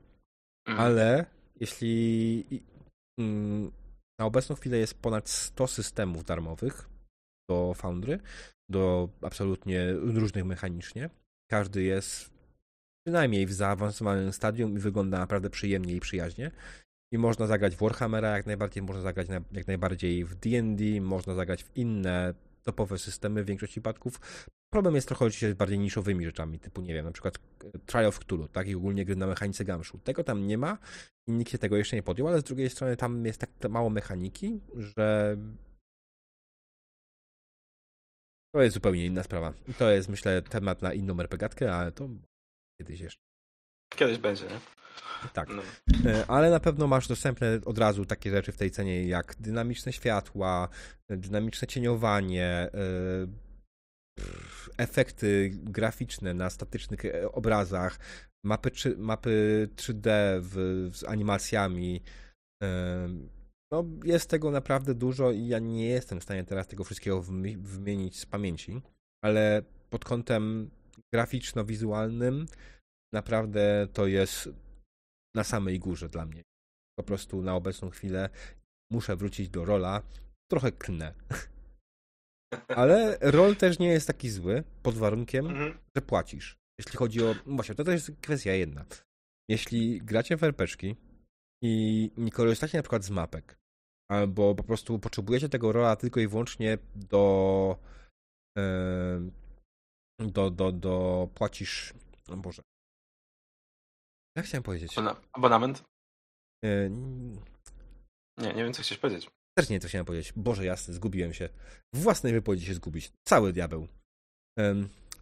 mm. ale jeśli mm, na obecną chwilę jest ponad 100 systemów darmowych do Foundry, do absolutnie różnych mechanicznie. Każdy jest przynajmniej w zaawansowanym stadium i wygląda naprawdę przyjemnie i przyjaźnie. I można zagrać w Warhammera jak najbardziej, można zagrać jak najbardziej w D&D, można zagrać w inne topowe systemy w większości przypadków. Problem jest trochę oczywiście z bardziej niszowymi rzeczami, typu, nie wiem, na przykład Trial of Cthulhu, tak, i ogólnie gry na mechanice Gamszu. Tego tam nie ma i nikt się tego jeszcze nie podjął, ale z drugiej strony tam jest tak mało mechaniki, że to jest zupełnie inna sprawa. To jest, myślę, temat na inną RPGatkę, ale to kiedyś jeszcze. Kiedyś będzie, nie? Tak. No. E, ale na pewno masz dostępne od razu takie rzeczy w tej cenie jak dynamiczne światła, dynamiczne cieniowanie, e, efekty graficzne na statycznych e, obrazach, mapy, mapy 3D w, z animacjami. No, jest tego naprawdę dużo i ja nie jestem w stanie teraz tego wszystkiego wymienić z pamięci, ale pod kątem graficzno-wizualnym naprawdę to jest na samej górze dla mnie. Po prostu na obecną chwilę muszę wrócić do rola. Trochę klnę. Ale rol też nie jest taki zły, pod warunkiem, mhm. że płacisz. Jeśli chodzi o. No właśnie, to też jest kwestia jedna. Jeśli gracie w RPczki i nie korzystacie na przykład z mapek, albo po prostu potrzebujecie tego rola tylko i wyłącznie do. Do, do, do płacisz. No Boże, jak chciałem powiedzieć? abonament? E, nie, nie wiem, co chcesz powiedzieć. Też nie wiem, co chciałem powiedzieć. Boże jasny, zgubiłem się. W własnej wypowiedzi się zgubić. Cały diabeł.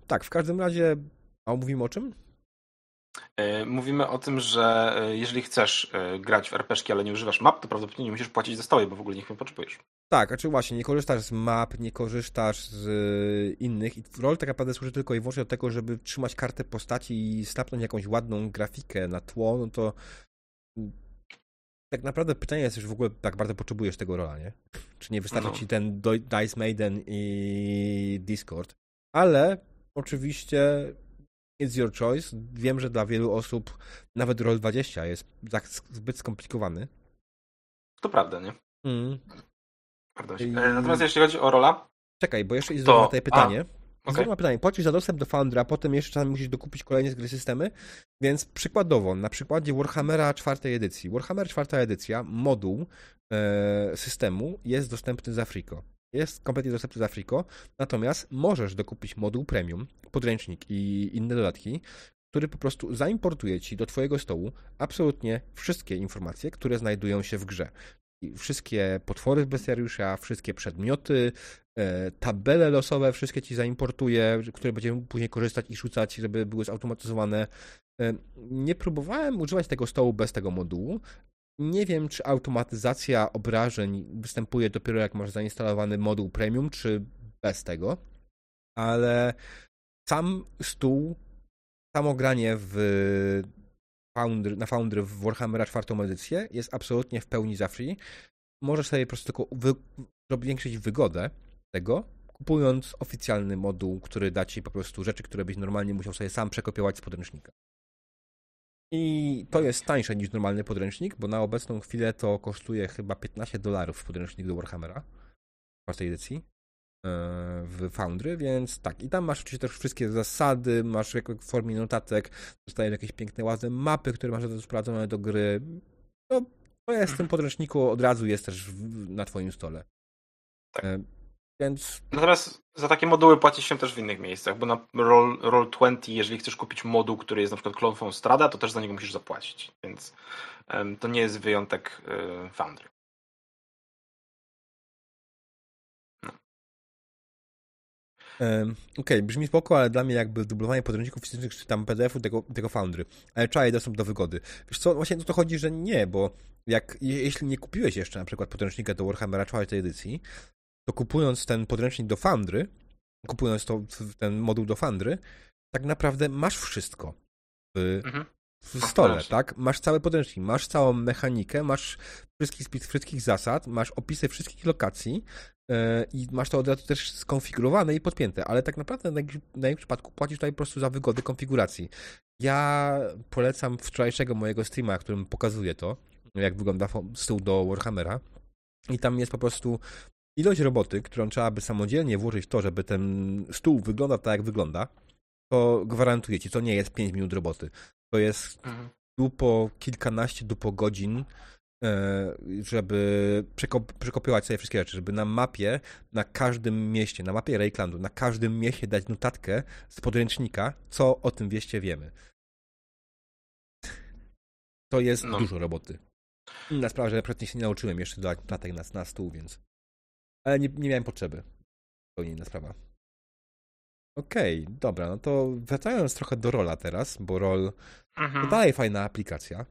tak, w każdym razie, a mówimy o czym? E, mówimy o tym, że e, jeżeli chcesz grać w RPG, ale nie używasz map, to prawdopodobnie nie musisz płacić za stoły, bo w ogóle ich nie potrzebujesz. Tak, znaczy właśnie, nie korzystasz z map, nie korzystasz z innych i rol tak naprawdę służy tylko i wyłącznie do tego, żeby trzymać kartę postaci i snapnąć jakąś ładną grafikę na tło, no to tak naprawdę pytanie jest już w ogóle, tak bardzo potrzebujesz tego rola, nie? Czy nie wystarczy no. ci ten Dice Maiden i Discord? Ale oczywiście it's your choice. Wiem, że dla wielu osób nawet Roll 20 jest zbyt skomplikowany. To prawda, nie? Mm. I... Natomiast jeśli chodzi o rola. Czekaj, bo jeszcze jest to... to pytanie. A, okay. pytanie. Płacisz za dostęp do Foundry, a potem jeszcze czasami musisz dokupić kolejne z gry systemy. Więc przykładowo, na przykładzie Warhammera czwartej edycji. Warhammer czwarta edycja, moduł e, systemu jest dostępny za Afriko. Jest kompletnie dostępny za Afriko, natomiast możesz dokupić moduł premium, podręcznik i inne dodatki, który po prostu zaimportuje ci do Twojego stołu absolutnie wszystkie informacje, które znajdują się w grze wszystkie potwory z bestiariusza, wszystkie przedmioty, tabele losowe, wszystkie ci zaimportuję, które będziemy później korzystać i rzucać, żeby były zautomatyzowane. E, nie próbowałem używać tego stołu bez tego modułu. Nie wiem, czy automatyzacja obrażeń występuje dopiero jak masz zainstalowany moduł premium, czy bez tego, ale sam stół, samo granie w Foundry, na Foundry w Warhammera czwartą edycję jest absolutnie w pełni za free. Możesz sobie po prostu tylko wy, zwiększyć wygodę tego, kupując oficjalny moduł, który da ci po prostu rzeczy, które byś normalnie musiał sobie sam przekopiować z podręcznika. I to jest tańsze niż normalny podręcznik, bo na obecną chwilę to kosztuje chyba 15 dolarów podręcznik do Warhammera w czwartej edycji. E, w Foundry, więc tak. I tam masz oczywiście też wszystkie zasady, masz w formie notatek, dostają jakieś piękne, ładne mapy, które masz sprowadzone do gry. No, to jest w tym podręczniku od razu jest też na twoim stole. Tak. E, więc... Natomiast za takie moduły płaci się też w innych miejscach, bo na Roll, Roll20, jeżeli chcesz kupić moduł, który jest na przykład klonfą Strada, to też za niego musisz zapłacić, więc um, to nie jest wyjątek y, Foundry. Okej, okay, brzmi spoko, ale dla mnie jakby dublowanie podręczników fizycznych czy tam PDF-u tego, tego Foundry. Ale trzeba dostęp do wygody. Wiesz co, właśnie o to chodzi, że nie, bo jak, jeśli nie kupiłeś jeszcze na przykład podręcznika do Warhammera 4 edycji, to kupując ten podręcznik do Foundry, kupując to, ten moduł do Foundry, tak naprawdę masz wszystko w, mhm. w stole, tak? Masz cały podręcznik, masz całą mechanikę, masz wszystkich spis wszystkich zasad, masz opisy wszystkich lokacji, E, i masz to od razu też skonfigurowane i podpięte, ale tak naprawdę na moim przypadku płacisz tutaj po prostu za wygodę konfiguracji. Ja polecam wczorajszego mojego streama, którym pokazuję to, jak wygląda stół do Warhammera. I tam jest po prostu ilość roboty, którą trzeba by samodzielnie włożyć w to, żeby ten stół wyglądał tak, jak wygląda, to gwarantuję ci, to nie jest 5 minut roboty. To jest mhm. dupo kilkanaście dupo godzin, e, żeby przekopiować sobie wszystkie rzeczy, żeby na mapie, na każdym mieście, na mapie Reiklandu, na każdym mieście dać notatkę z podręcznika, co o tym wieście wiemy. To jest no. dużo roboty. Inna sprawa, że praktycznie się nie nauczyłem jeszcze dodać notatek na, na stół, więc... Ale nie, nie miałem potrzeby. To inna sprawa. Okej, okay, dobra, no to wracając trochę do Rola teraz, bo Roll mhm. to dalej fajna aplikacja.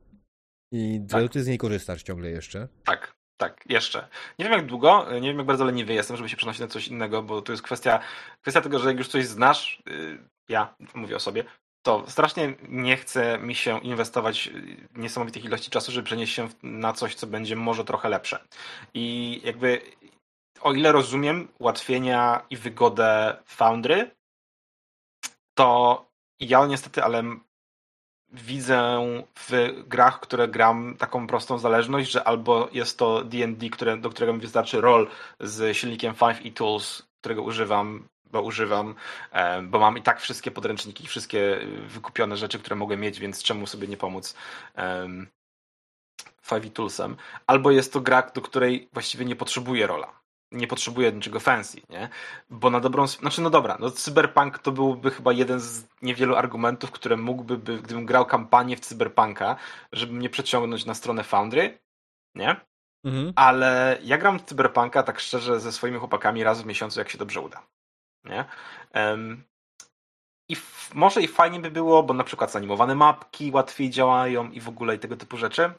I tak. ty z niej korzystasz ciągle jeszcze. Tak, tak, jeszcze. Nie wiem jak długo, nie wiem jak bardzo leniwy jestem, żeby się przenosić na coś innego, bo to jest kwestia, kwestia tego, że jak już coś znasz, y, ja mówię o sobie, to strasznie nie chce mi się inwestować niesamowitych ilości czasu, żeby przenieść się na coś, co będzie może trochę lepsze. I jakby o ile rozumiem ułatwienia i wygodę Foundry, to ja niestety, ale widzę w grach, które gram taką prostą zależność, że albo jest to D&D, które, do którego mi wystarczy roll z silnikiem 5e Tools, którego używam, bo używam, e, bo mam i tak wszystkie podręczniki, wszystkie wykupione rzeczy, które mogę mieć, więc czemu sobie nie pomóc 5e Toolsem. Albo jest to gra, do której właściwie nie potrzebuję rola nie potrzebuje niczego fancy, nie? Bo na dobrą... Znaczy, no dobra, no Cyberpunk to byłby chyba jeden z niewielu argumentów, które mógłby, by, gdybym grał kampanię w Cyberpunka, żeby mnie przeciągnąć na stronę Foundry, nie? Mhm. Ale ja gram w Cyberpunka tak szczerze ze swoimi chłopakami raz w miesiącu, jak się dobrze uda, nie? Um, i może i fajnie by było, bo na przykład zanimowane mapki łatwiej działają i w ogóle i tego typu rzeczy,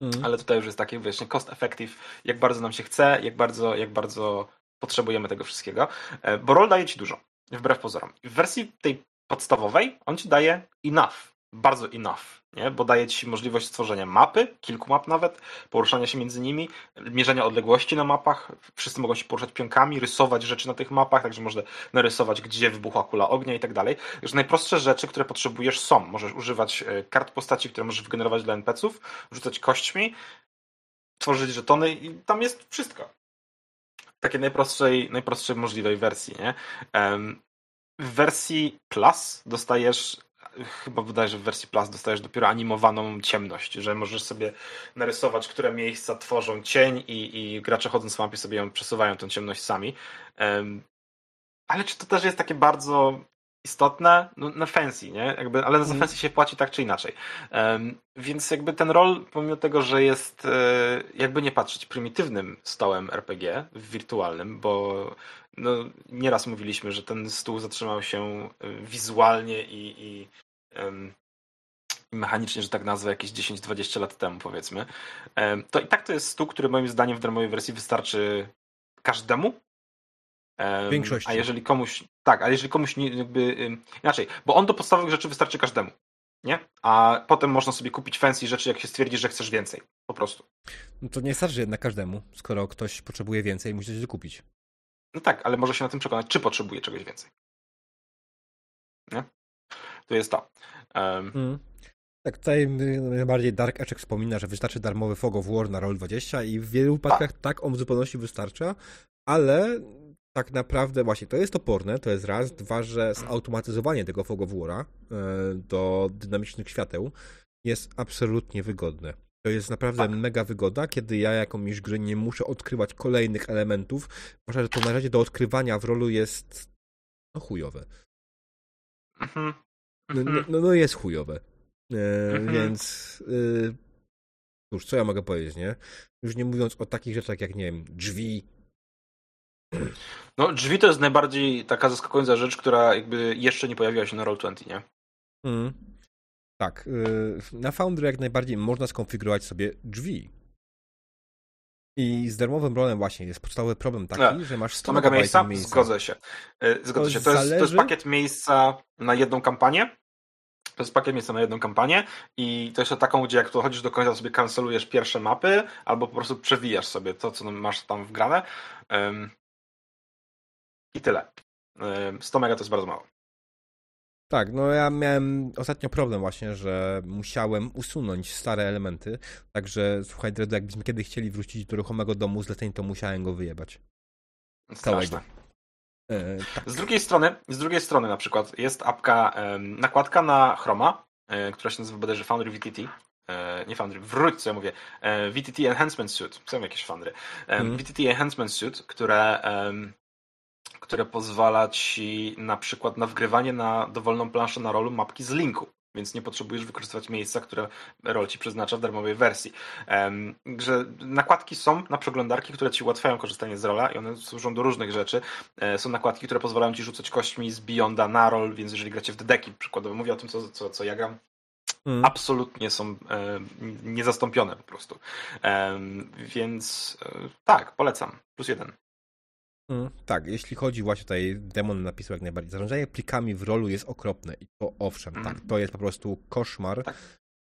Mm. Ale tutaj już jest takie właśnie cost effective, jak bardzo nam się chce, jak bardzo, jak bardzo potrzebujemy tego wszystkiego. E, bo roll daje ci dużo, wbrew pozorom. W wersji tej podstawowej on ci daje enough, bardzo enough, nie? bo daje ci możliwość stworzenia mapy, kilku map nawet, poruszania się między nimi, mierzenia odległości na mapach, wszyscy mogą się poruszać pionkami, rysować rzeczy na tych mapach, także można narysować, gdzie wybuchła kula ognia i tak dalej. Już najprostsze rzeczy, które potrzebujesz są. Możesz używać e, kart postaci, które możesz wygenerować dla NPC-ów, rzucać kośćmi, tworzyć żetony i tam jest wszystko. Takiej najprostszej, najprostszej możliwej wersji, nie? W wersji Plus dostajesz chyba wydaje, że w wersji Plus dostajesz dopiero animowaną ciemność, że możesz sobie narysować, które miejsca tworzą cień i, i gracze chodząc w mapie sobie ją przesuwają tą ciemność sami. Ale czy to też jest takie bardzo istotne? No, na fancy, nie? Jakby, ale za mm. fancy się płaci tak czy inaczej. Um, więc jakby ten rol, pomimo tego, że jest e, jakby nie patrzeć prymitywnym stołem RPG, wirtualnym, bo no, nieraz mówiliśmy, że ten stół zatrzymał się e, wizualnie i, i um, mechanicznie, że tak nazwę, jakieś 10-20 lat temu, powiedzmy. Um, to i tak to jest stół, który moim zdaniem w darmowej wersji wystarczy każdemu. Um, większości. A jeżeli komuś, tak, a jeżeli komuś nie, jakby, inaczej, bo on do podstawowych rzeczy wystarczy każdemu. Nie? A potem można sobie kupić fancy rzeczy, jak się stwierdzi, że chcesz więcej. Po prostu. No to nie starczy jednak każdemu, skoro ktoś potrzebuje więcej, musi coś dokupić. No tak, ale może się na tym przekonać, czy potrzebuje czegoś więcej. Nie? To jest to. Um... Hmm. Tak, tutaj najbardziej Dark Edge wspomina, że wystarczy darmowy Fog of War na Roll20 i w wielu wypadkach tak. tak on w zupełności wystarcza, ale tak naprawdę właśnie to jest oporne, to jest raz. Dwa, że zautomatyzowanie tego Fog of War'a e, do dynamicznych świateł jest absolutnie wygodne. To jest naprawdę tak. mega wygoda, kiedy ja jakąś gry nie muszę odkrywać kolejnych elementów, zwłaszcza, że to na razie do odkrywania w rolu jest no chujowe. Mhm. No, no, no, no jest chujowe. E, mhm. Więc y, cóż, co ja mogę powiedzieć, nie? Już nie mówiąc o takich rzeczach jak, nie wiem, drzwi. No, drzwi to jest najbardziej taka zaskakująca rzecz, która jakby jeszcze nie pojawiła się na Roll20, nie? Mhm. Tak. Y, na Foundry jak najbardziej można skonfigurować sobie drzwi. I z darmowym rolem właśnie jest podstawowy problem taki, ja, że masz 100 mega miejsca? miejsca. Zgodzę się. Y, zgodzę to się. To jest, to jest pakiet miejsca na jedną kampanię. To jest pakiet miejsca na jedną kampanię i to jest taką, gdzie jak dochodzisz do końca sobie kancelujesz pierwsze mapy albo po prostu przewijasz sobie to, co masz tam wgrane. Um, I tyle. Um, 100 mega to jest bardzo mało. Tak, no ja miałem ostatnio problem właśnie, że musiałem usunąć stare elementy, także słuchaj, Dredu, jakbyśmy kiedy chcieli wrócić do ruchomego domu zleceń, to musiałem go wyjebać. Straszne. E, tak. Z drugiej strony, z drugiej strony na przykład jest apka, nakładka na Chroma, e, która się nazywa bodajże Foundry VTT, e, nie Foundry, wróć co ja mówię, VTT Enhancement Suite, są jakieś Foundry, mm. VTT Enhancement Suite, które które pozwala ci na przykład na wgrywanie na dowolną planszę na rolu mapki z linku. Więc nie potrzebujesz wykorzystywać miejsca, które rol ci przeznacza w darmowej wersji. Że nakładki są na przeglądarki, które ci ułatwiają korzystanie z rola i one służą do różnych rzeczy. E, są nakładki, które pozwalają ci rzucać kośćmi z Beyonda na rol, więc jeżeli gracie w dedeki, przykładowo mówię o tym, co, co, co ja gram, Mm. absolutnie są e, niezastąpione po prostu. E, więc e, tak, polecam. Plus jeden. Mm, tak, jeśli chodzi właśnie tutaj, demon napisał jak najbardziej, zarządzanie plikami w rolu jest okropne i to owszem, mm. tak, to jest po prostu koszmar, tak.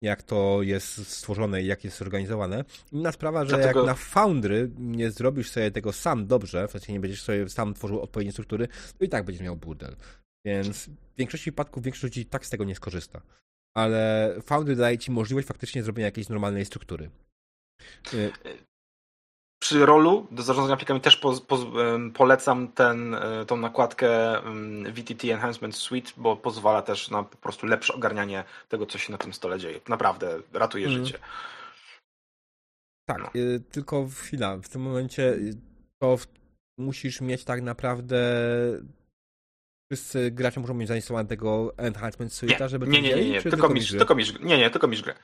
jak to jest stworzone i jak jest zorganizowane. Inna sprawa, że Dlatego... jak na Foundry nie zrobisz sobie tego sam dobrze, w sensie nie będziesz sobie sam tworzył odpowiednie struktury, to i tak będziesz miał burdel. Więc w większości przypadków większość ludzi tak z tego nie skorzysta. Ale Foundry daje ci możliwość faktycznie zrobienia jakiejś normalnej struktury. Przy rolu do zarządzania plikami też po, po, polecam ten, e, tą nakładkę VTT Enhancement Suite, bo pozwala też na po prostu lepsze ogarnianie tego, co się na tym stole dzieje. Naprawdę ratuje mm. życie. Tak, no. Y, tylko chwila. W tym momencie y, to musisz mieć tak naprawdę wszyscy gracze muszą mieć zainstalowane tego Enhancement Suite'a, żeby nie, nie, nie, nie, tylko, misz, tylko misz, nie, nie, tylko misz grę.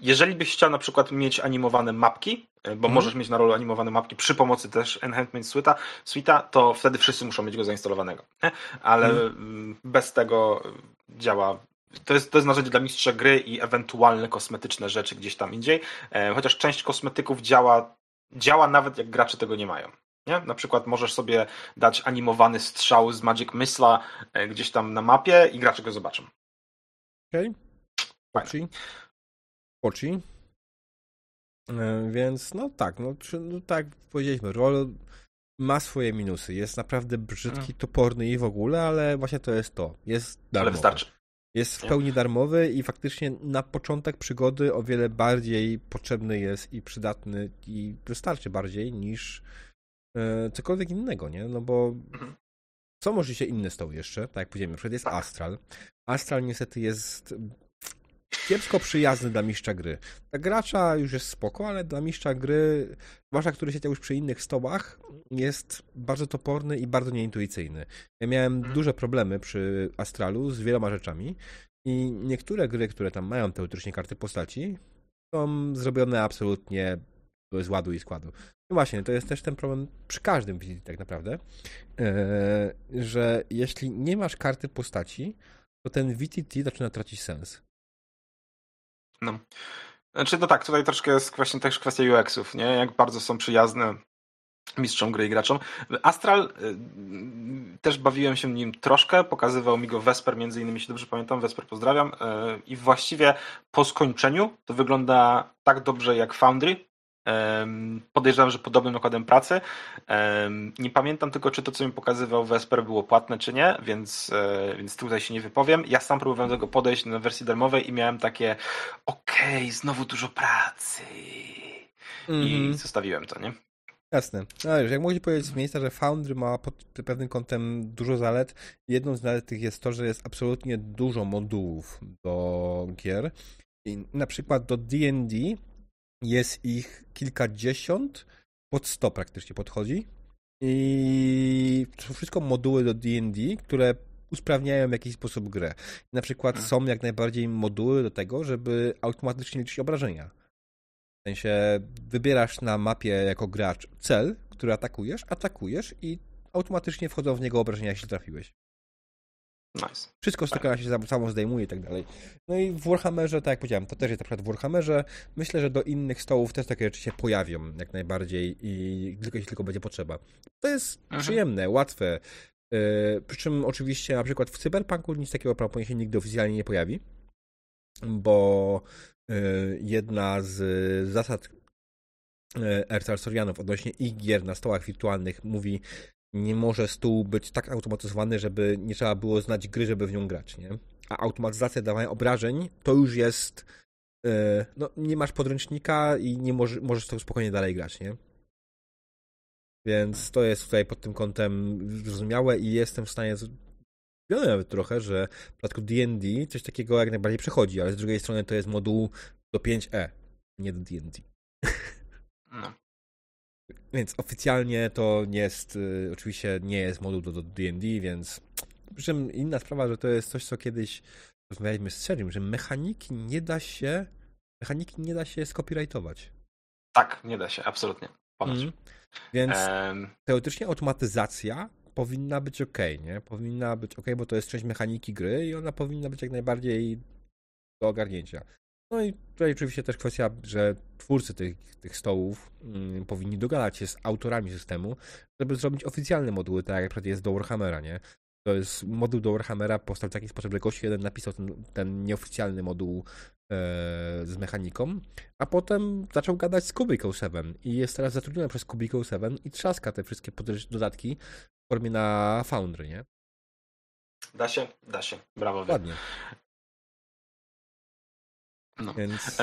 Jeżeli byś chciał na przykład mieć animowane mapki, e, bo mm. możesz mieć na rolu animowane mapki przy pomocy też Enhancement Suite'a, Suite'a to wtedy wszyscy muszą mieć go zainstalowanego. Nie? Ale mm. bez tego działa to jest, to jest narzędzie dla mistrza gry i ewentualne kosmetyczne rzeczy gdzieś tam indziej, e, chociaż część kosmetyków działa, działa nawet jak gracze tego nie mają. Nie? Na przykład możesz sobie dać animowany strzał z Magic Mysla e, gdzieś tam na mapie i gracze go zobaczą. Okej. Okay. Poci. E, więc no tak, no, no tak powiedzieliśmy, rol ma swoje minusy. Jest naprawdę brzydki, hmm. toporny i w ogóle, ale właśnie to jest to. Jest darmowy. Ale wystarczy. Jest w pełni darmowy i faktycznie na początek przygody o wiele bardziej potrzebny jest i przydatny i wystarczy bardziej niż cokolwiek innego, nie? No bo mhm. co może się inny stoł jeszcze, tak jak powiedziałem, na przykład jest Astral. Astral niestety jest kiepsko przyjazny dla mistrza gry. Dla gracza już jest spoko, ale dla mistrza gry, zwłaszcza który siedział już przy innych stołach, jest bardzo toporny i bardzo nieintuicyjny. Ja miałem mhm. duże problemy przy Astralu z wieloma rzeczami i niektóre gry, które tam mają teoretycznie karty postaci, są zrobione absolutnie z ładu i składu. No właśnie, to jest też ten problem przy każdym VTT tak naprawdę, e, że jeśli nie masz karty postaci, to ten VTT zaczyna tracić sens. No. Znaczy, no tak, tutaj troszkę jest właśnie też kwestia UX-ów, nie? Jak bardzo są przyjazne mistrzom gry i graczom. Astral y, też bawiłem się nim troszkę, pokazywał mi go Vesper, między innymi, jeśli dobrze pamiętam, Vesper pozdrawiam y, i właściwie po skończeniu to wygląda tak dobrze jak Foundry, Podejrzewam, że podobnym nakładem pracy. Nie pamiętam tylko, czy to, co mi pokazywał Vesper było płatne, czy nie, więc, e, więc tutaj się nie wypowiem. Ja sam próbowałem do tego podejść na wersji darmowej i miałem takie okej, okay, znowu dużo pracy. Mm -hmm. I mhm. zostawiłem to, nie? Jasne. No, jak mogli powiedzieć z miejsca, że Foundry ma pod pewnym kątem dużo zalet. Jedną z zalet tych jest to, że jest absolutnie dużo modułów do gier. I na przykład do D&D jest ich kilkadziesiąt, pod sto praktycznie podchodzi. I to są wszystko moduły do D&D, które usprawniają w jakiś sposób grę. Na przykład hmm. są jak najbardziej moduły do tego, żeby automatycznie liczyć obrażenia. W sensie wybierasz na mapie jako gracz cel, który atakujesz, atakujesz i automatycznie wchodzą w niego obrażenia, jeśli trafiłeś. Nice. Wszystko z tego się samo zdejmuje i tak dalej. No i w Warhammerze, tak jak powiedziałem, to też jest na przykład w Warhammerze. Myślę, że do innych stołów też takie rzeczy się pojawią jak najbardziej i tylko jeśli tylko będzie potrzeba. To jest mhm. przyjemne, łatwe. Yy, przy czym oczywiście na przykład w Cyberpunku nic takiego prawdopodobnie się nigdy oficjalnie nie pojawi, bo yy, jedna z zasad Erzal Sorianów odnośnie ich gier na stołach wirtualnych mówi, nie może stół być tak automatyzowany, żeby nie trzeba było znać gry, żeby w nią grać, nie? A automatyzacja dawania obrażeń to już jest. Yy, no, nie masz podręcznika i nie może, możesz to spokojnie dalej grać, nie? Więc to jest tutaj pod tym kątem zrozumiałe i jestem w stanie nawet trochę, że w przypadku D&D coś takiego jak najbardziej przechodzi, ale z drugiej strony to jest moduł do 5e, nie do D&D. No. Więc oficjalnie to nie jest, y, oczywiście nie jest moduł do D&D, więc przy czym inna sprawa, że to jest coś, co kiedyś rozmawialiśmy z Serim, że mechaniki nie da się mechaniki nie da się skopirajtować. Tak, nie da się, absolutnie. Mm. Więc um... teoretycznie automatyzacja powinna być ok, nie? Powinna być ok, bo to jest część mechaniki gry i ona powinna być jak najbardziej do ogarnięcia. No i tutaj oczywiście też kwestia, że twórcy tych, tych stołów mm, powinni dogadać się z autorami systemu, żeby zrobić oficjalne moduły, tak jak jest do Warhammera, nie? To jest moduł do Warhammera powstał w taki sposób, że gość jeden napisał ten, ten nieoficjalny moduł e, z mechaniką, a potem zaczął gadać z Cubicle 7 i jest teraz zatrudniony przez Cubicle 7 i trzaska te wszystkie dodatki w formie na Foundry, nie? Da się, da się. Brawo. Ładnie. No. Więc...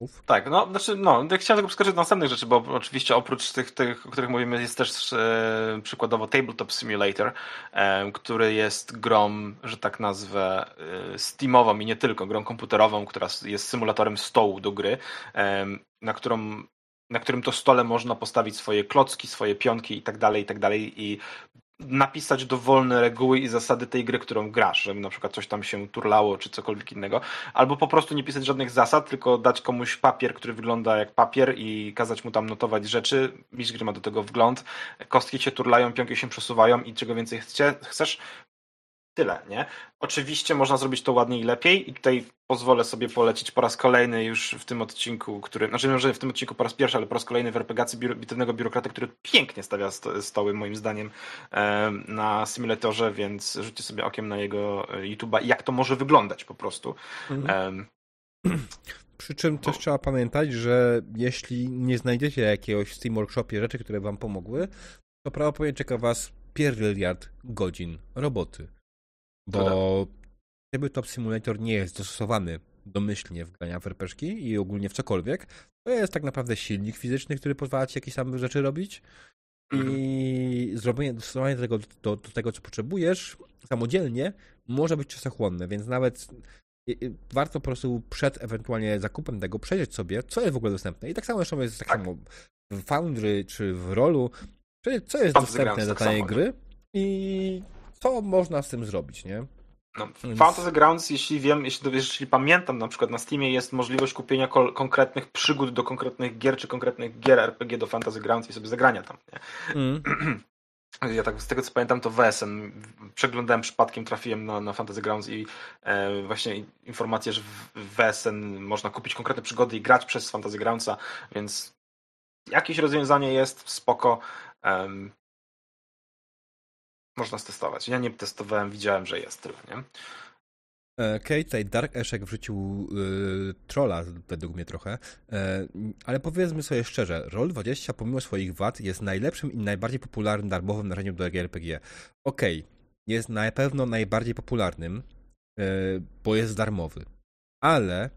Uf. Tak, no, znaczy, no, chciałem tylko wskazać do następnych rzeczy, bo oczywiście oprócz tych, tych o których mówimy, jest też e, przykładowo Tabletop Simulator, e, który jest grą, że tak nazwę, e, Steamową i nie tylko, grą komputerową, która jest symulatorem stołu do gry, e, na którą na którym to stole można postawić swoje klocki, swoje pionki i tak dalej, i tak dalej i napisać dowolne reguły i zasady tej gry, którą grasz, żeby na przykład coś tam się turlało, czy cokolwiek innego, albo po prostu nie pisać żadnych zasad, tylko dać komuś papier, który wygląda jak papier i kazać mu tam notować rzeczy, mistrz gry ma do tego wgląd, kostki się turlają, pionki się przesuwają i czego więcej chcesz, tyle, nie? Oczywiście można zrobić to ładniej i lepiej i tutaj pozwolę sobie polecić po raz kolejny już w tym odcinku, który, znaczy może w tym odcinku po raz pierwszy, ale po raz kolejny w RPGacji bitewnego biurokraty, który pięknie stawia stoły moim zdaniem na symulatorze, więc rzućcie sobie okiem na jego e, YouTube'a jak to może wyglądać po prostu. Mhm. Przy czym też trzeba pamiętać, że jeśli nie znajdziecie jakiegoś w Steam Workshopie rzeczy, które wam pomogły, to prawdopodobnie czeka was pierdyliard godzin roboty. Bo Tabletop Simulator nie jest dostosowany domyślnie w grania w RPG i ogólnie w cokolwiek. To jest tak naprawdę silnik fizyczny, który pozwala ci jakieś tam rzeczy robić i mhm. zrobienie, dostosowanie tego do, do, tego, co potrzebujesz samodzielnie może być czasochłonne, więc nawet warto po prostu przed ewentualnie zakupem tego przejrzeć sobie, co jest w ogóle dostępne. I tak samo zresztą jest tak, tak. samo w Foundry czy w Rolu, co jest dostępne do tak gry i co można z tym zrobić, nie? No, Więc... Fantasy Grounds, jeśli wiem, jeśli, jeśli pamiętam, na przykład na Steamie jest możliwość kupienia konkretnych przygód do konkretnych gier, czy konkretnych gier RPG do Fantasy Grounds i sobie zagrania tam. Nie? Mm. Ja tak z tego co pamiętam, to WSN przeglądałem przypadkiem, trafiłem na, na Fantasy Grounds i e, właśnie informację, że w WSN można kupić konkretne przygody i grać przez Fantasy Groundsa, więc jakieś rozwiązanie jest spoko. Um, można stestować. Ja nie testowałem, widziałem, że jest tyle, nie? E, tutaj Dark Eszek wrzucił y, trolla według mnie trochę, e, ale powiedzmy sobie szczerze, Roll20 pomimo swoich wad jest najlepszym i najbardziej popularnym darmowym narzędziem do RPG. Okej, okay, jest na pewno najbardziej popularnym, e, bo jest darmowy, ale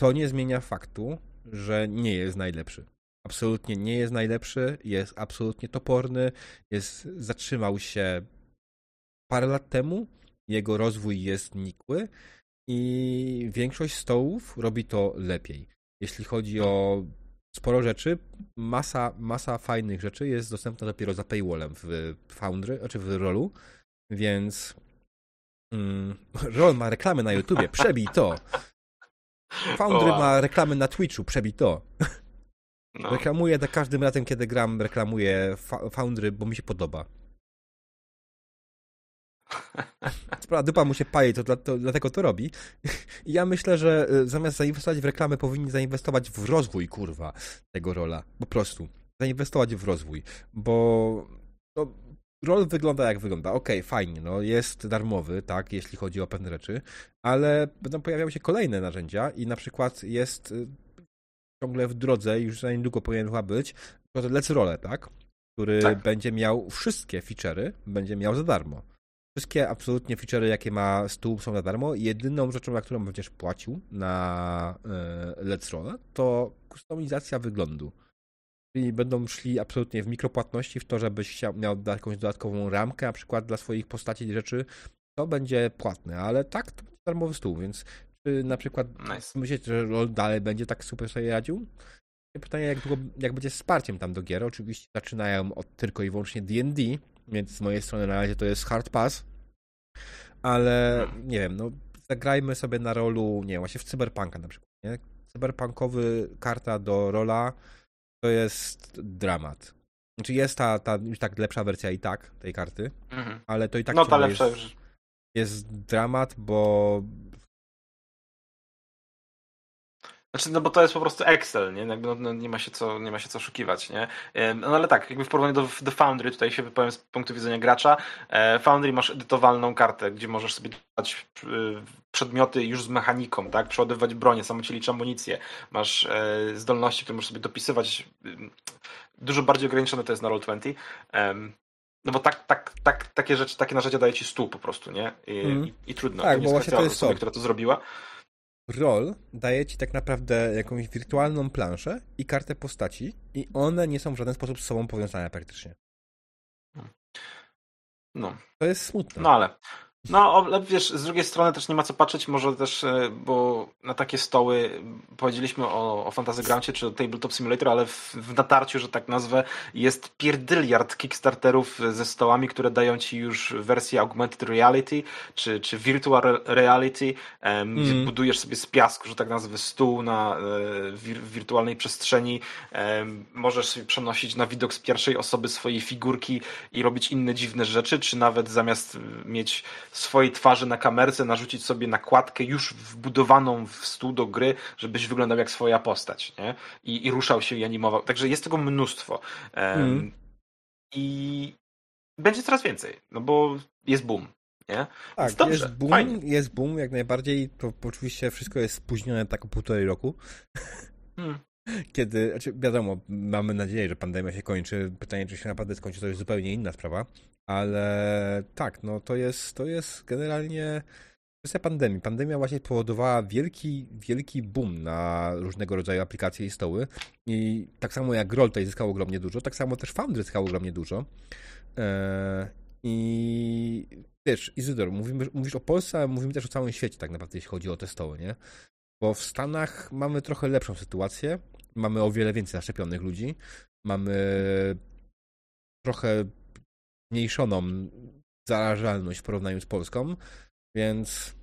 to nie zmienia faktu, że nie jest najlepszy absolutnie nie jest najlepszy, jest absolutnie toporny, jest, zatrzymał się parę lat temu, jego rozwój jest nikły i większość stołów robi to lepiej. Jeśli chodzi o sporo rzeczy, masa, masa fajnych rzeczy jest dostępna dopiero za paywallem w Foundry, znaczy w Rolu, więc mm, Roll ma reklamy na YouTubie, przebij to. Foundry ma reklamy na Twitchu, przebij to. No. Reklamuję za każdym razem, kiedy gram, reklamuję Foundry, bo mi się podoba. Sprawa dupa mu się paje, to, to, dlatego to robi. I ja myślę, że y, zamiast zainwestować w reklamę, powinni zainwestować w rozwój, kurwa, tego rola. Po prostu. Zainwestować w rozwój. Bo no, rol wygląda jak wygląda. Okej, okay, fajnie, no jest darmowy, tak, jeśli chodzi o pewne rzeczy, ale będą pojawiały się kolejne narzędzia i na przykład jest y, ciągle w drodze, już za niedługo powinien chyba być, to Let's Role, tak? który tak. będzie miał wszystkie feature'y, będzie miał za darmo. Wszystkie absolutnie feature'y, jakie ma stół, są za darmo. Jedyną rzeczą, na którą będziesz płacił na e, Let's Roll, to kustomizacja wyglądu. Czyli będą szli absolutnie w mikropłatności, w to, żebyś chciał, miał jakąś dodatkową ramkę, na przykład dla swoich postaci i rzeczy, to będzie płatne, ale tak, to będzie darmowy stół, więc czy na przykład nice. myślicie, że LoL dalej będzie tak super sobie radził? Pytanie, jak, długo, jak będzie z wsparciem tam do gier. Oczywiście zaczynają od tylko i wyłącznie D&D, więc z mojej strony na razie to jest hard pass, ale nie wiem, no zagrajmy sobie na rolu, nie wiem, właśnie w Cyberpunka na przykład, nie? Cyberpunkowy karta do rola to jest dramat. Znaczy jest ta, ta już tak lepsza wersja i tak tej karty, mhm. ale to i tak no, ta lepsza jest, już. jest dramat, bo znaczy, no bo to jest po prostu Excel, nie? Jakby, no, no, nie, ma się co, nie ma się co oszukiwać, nie? No ale tak, jakby w porównaniu do, do Foundry, tutaj się wypowiem z punktu widzenia gracza, e, Foundry masz edytowalną kartę, gdzie możesz sobie dać e, przedmioty już z mechaniką, tak? Przeładowywać bronię, samocielić amunicję. Masz e, zdolności, które możesz sobie dopisywać. Dużo bardziej ograniczone to jest na Roll20. No bo tak, tak, tak, takie rzeczy, takie narzędzia daje ci stół po prostu, nie? I, mm. i, i trudno. Tak, bo właśnie to jest która to zrobiła rol daje ci tak naprawdę jakąś wirtualną planszę i kartę postaci i one nie są w żaden sposób z sobą powiązane praktycznie. No. To jest smutne. No ale no, ale wiesz, z drugiej strony też nie ma co patrzeć, może też, e, bo na takie stoły powiedzieliśmy o, o Fantasy Groundzie czy o Tabletop Simulator, ale w, w natarciu, że tak nazwę, jest pierdyliard Kickstarterów ze stołami, które dają ci już wersję Augmented Reality czy, czy Virtual Reality. Mm. Budujesz sobie z piasku, że tak nazwę, stół na e, wir, wirtualnej przestrzeni. Możesz sobie przenosić na widok z pierwszej osoby swojej figurki i robić inne dziwne rzeczy, czy nawet zamiast mieć swojej twarzy na kamerce, narzucić sobie nakładkę już wbudowaną w stół do gry, żebyś wyglądał jak swoja postać, nie? I, i ruszał się i animował. Także jest tego mnóstwo. Mm. I będzie coraz więcej, no bo jest boom. Nie? Tak, dobrze, jest boom, fajnie. jest boom jak najbardziej. To oczywiście wszystko jest spóźnione tak o półtorej roku. Hmm. Kiedy, znaczy wiadomo, mamy nadzieję, że pandemia się kończy. Pytanie, czy się naprawdę skończy, to jest zupełnie inna sprawa. Ale tak, no to jest, to jest generalnie kwestia pandemii. Pandemia właśnie powodowała wielki, wielki boom na różnego rodzaju aplikacje i stoły. I tak samo jak Roll tutaj zyskał ogromnie dużo, tak samo też Foundry zyskał ogromnie dużo. Eee, I wiesz, Izydor, mówimy, mówisz o Polsce, ale mówimy też o całym świecie tak naprawdę, jeśli chodzi o te stoły, nie? Bo w Stanach mamy trochę lepszą sytuację. Mamy o wiele więcej zaszczepionych ludzi. Mamy trochę zmniejszoną zarażalność w porównaniu z Polską, więc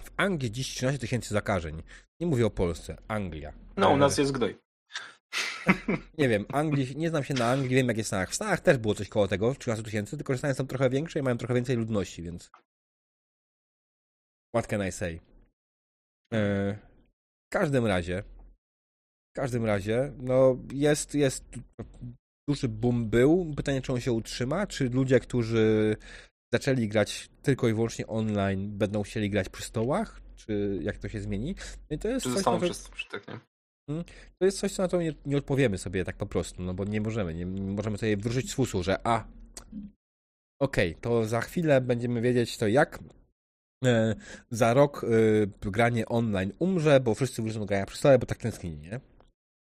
w Anglii dziś 13 tysięcy zakażeń. Nie mówię o Polsce, Anglia. No, u nas jest gnój. Nie wiem, Anglii, nie znam się na Anglii, wiem jak jest w Stanach. W Stanach też było coś koło tego, 13 tysięcy, tylko że Stany są trochę większe i mają trochę więcej ludności, więc what can I say? E, w każdym razie, w każdym razie, no jest, jest duży boom był. Pytanie, czy on się utrzyma, czy ludzie, którzy zaczęli grać tylko i wyłącznie online, będą chcieli grać przy stołach, czy jak to się zmieni. No i to jest czy coś, przy, tak, nie? Hmm? To jest coś, co na to nie, nie, odpowiemy sobie tak po prostu, no bo nie możemy, nie, nie możemy sobie wrócić z fusu, że a, okej, okay, to za chwilę będziemy wiedzieć to jak e, za rok e, granie online umrze, bo wszyscy wrócą do grania przy stole, bo tak tęsknili, nie?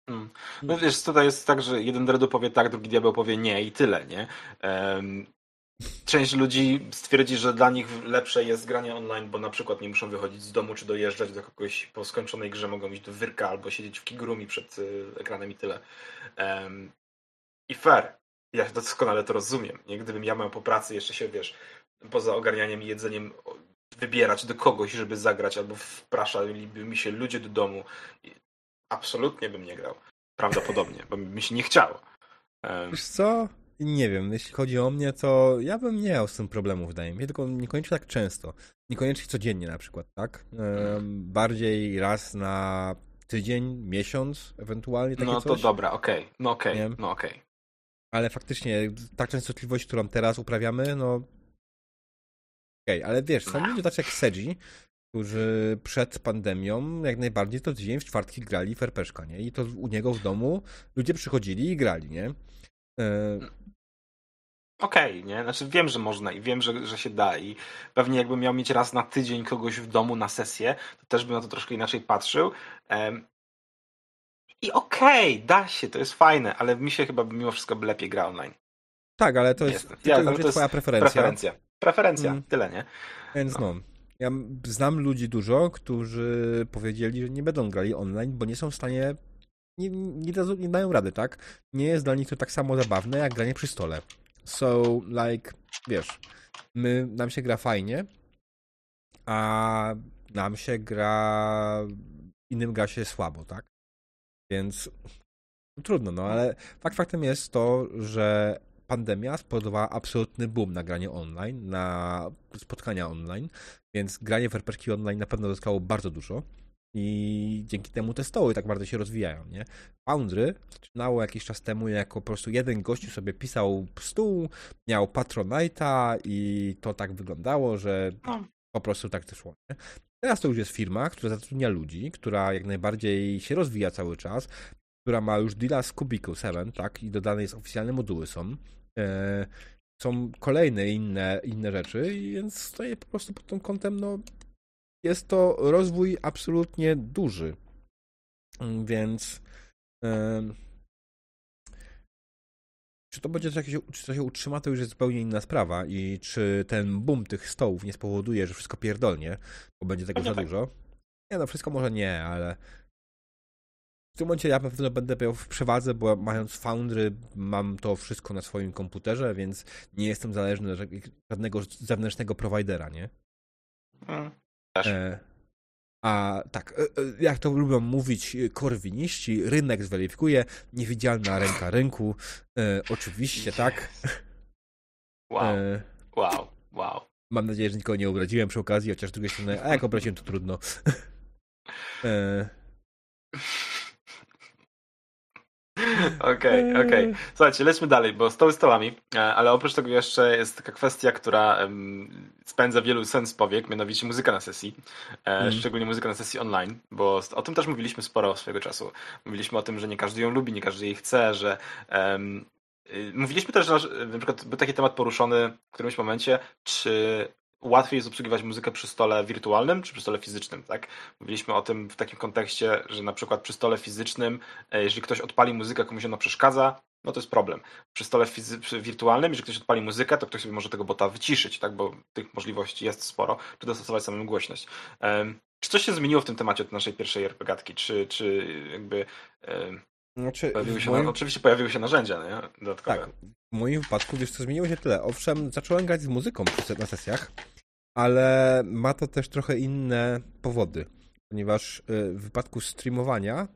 Hmm. No wiesz, tutaj jest tak, że jeden dredu powie tak, drugi diabeł powie nie i tyle, nie? Um, część ludzi stwierdzi, że dla nich lepsze jest granie online, bo na przykład nie muszą wychodzić z domu, czy dojeżdżać do kogoś po skończonej grze, mogą iść do wyrka albo siedzieć w kigurumi przed y, ekranem i tyle. Um, I fair. Ja doskonale to rozumiem. Nie? Gdybym ja miał po pracy jeszcze się, wiesz, poza ogarnianiem i jedzeniem wybierać do kogoś, żeby zagrać, albo wpraszaliby mi się ludzie do domu, absolutnie bym nie grał. Prawdopodobnie, bo mi się nie chciało. Wiesz co? Nie wiem, jeśli chodzi o mnie, to ja bym nie miał z tym problemu, wydaje mi się, tylko niekoniecznie tak często. Niekoniecznie codziennie na przykład, tak? Um, bardziej raz na tydzień, miesiąc, ewentualnie takie No to dobra, okej. Okay. No okej, okay. no okej. Okay. Ale faktycznie, ta częstotliwość, którą teraz uprawiamy, no Okej, okay, ale wiesz, są ludzie tacy jak Seji, którzy przed pandemią jak najbardziej to tydzień w czwartki grali w RPszka, nie? I to u niego w domu ludzie przychodzili i grali, nie? E, Okej, okay, nie? Znaczy wiem, że można i wiem, że, że się da i pewnie jakbym miał mieć raz na tydzień kogoś w domu na sesję, to też bym na to troszkę inaczej patrzył. I okej, okay, da się, to jest fajne, ale mi się chyba mimo wszystko lepiej gra online. Tak, ale to jest, ja, to jest twoja preferencja. Preferencja, preferencja mm. tyle, nie? Więc no. no. Ja znam ludzi dużo, którzy powiedzieli, że nie będą grali online, bo nie są w stanie nie, nie, nie dają rady, tak? Nie jest dla nich to tak samo zabawne, jak granie przy stole. So, like, wiesz, my, nam się gra fajnie, a nam się gra, innym gra się słabo, tak? Więc no, trudno, no ale fakt faktem jest to, że pandemia spowodowała absolutny boom na granie online, na spotkania online, więc granie w RPG online na pewno zyskało bardzo dużo. I dzięki temu te stoły tak bardzo się rozwijają, nie? Foundry zaczynało jakiś czas temu jako po prostu jeden gościu sobie pisał stół, miał Patronite'a i to tak wyglądało, że no. po prostu tak to szło, nie? Teraz to już jest firma, która zatrudnia ludzi, która jak najbardziej się rozwija cały czas, która ma już deala z Cubicle 7, tak? I dodane jest oficjalne moduły są. E, są kolejne inne, inne rzeczy, więc stoję po prostu pod tym kątem, no jest to rozwój absolutnie duży. Więc czy to będzie coś, czy to się utrzyma, to już jest zupełnie inna sprawa. I czy ten boom tych stołów nie spowoduje, że wszystko pierdolnie, bo będzie tego za tak. dużo. Nie no, wszystko może nie, ale w tym momencie ja pewno będę miał w przewadze, bo mając Foundry mam to wszystko na swoim komputerze, więc nie jestem zależny od żadnego zewnętrznego prowajdera, nie? Hmm. E, a tak, e, e, jak to lubią mówić korwiniści, rynek zweryfikuje, niewidzialna ręka rynku. E, oczywiście, tak. Wow. E, wow, wow. Mam nadzieję, że nikogo nie obraziłem przy okazji, chociaż z drugiej strony, a jak obraziłem, to trudno. e, Okej, okay, okej. Okay. Słuchajcie, lećmy dalej, bo stoły stołami, e, ale oprócz tego jeszcze jest taka kwestia, która spędza wielu sens powiek, mianowicie muzyka na sesji, mm. szczególnie muzyka na sesji online, bo o tym też mówiliśmy sporo swojego czasu. Mówiliśmy o tym, że nie każdy ją lubi, nie każdy jej chce, że um, Mówiliśmy też, że na przykład był taki temat poruszony w którymś momencie, czy łatwiej jest obsługiwać muzykę przy stole wirtualnym czy przy stole fizycznym, tak? Mówiliśmy o tym w takim kontekście, że na przykład przy stole fizycznym, e, jeżeli ktoś odpali muzykę, komuś ona przeszkadza, no to jest problem. Przy stole fizy- wirtualnym, jeżeli ktoś odpali muzykę, to ktoś sobie może tego bota wyciszyć, tak? Bo tych możliwości jest sporo, czy dostosować samą głośność. Czy coś się zmieniło w tym temacie od naszej pierwszej RPGatki? Czy, czy jakby znaczy, pojawiły się, moim... oczywiście pojawiły się narzędzia, nie? Dodatkowe. Tak. W moim wypadku, wiesz co, zmieniło się tyle. Owszem, zacząłem grać z muzyką na sesjach, ale ma to też trochę inne powody, ponieważ e, w wypadku streamowania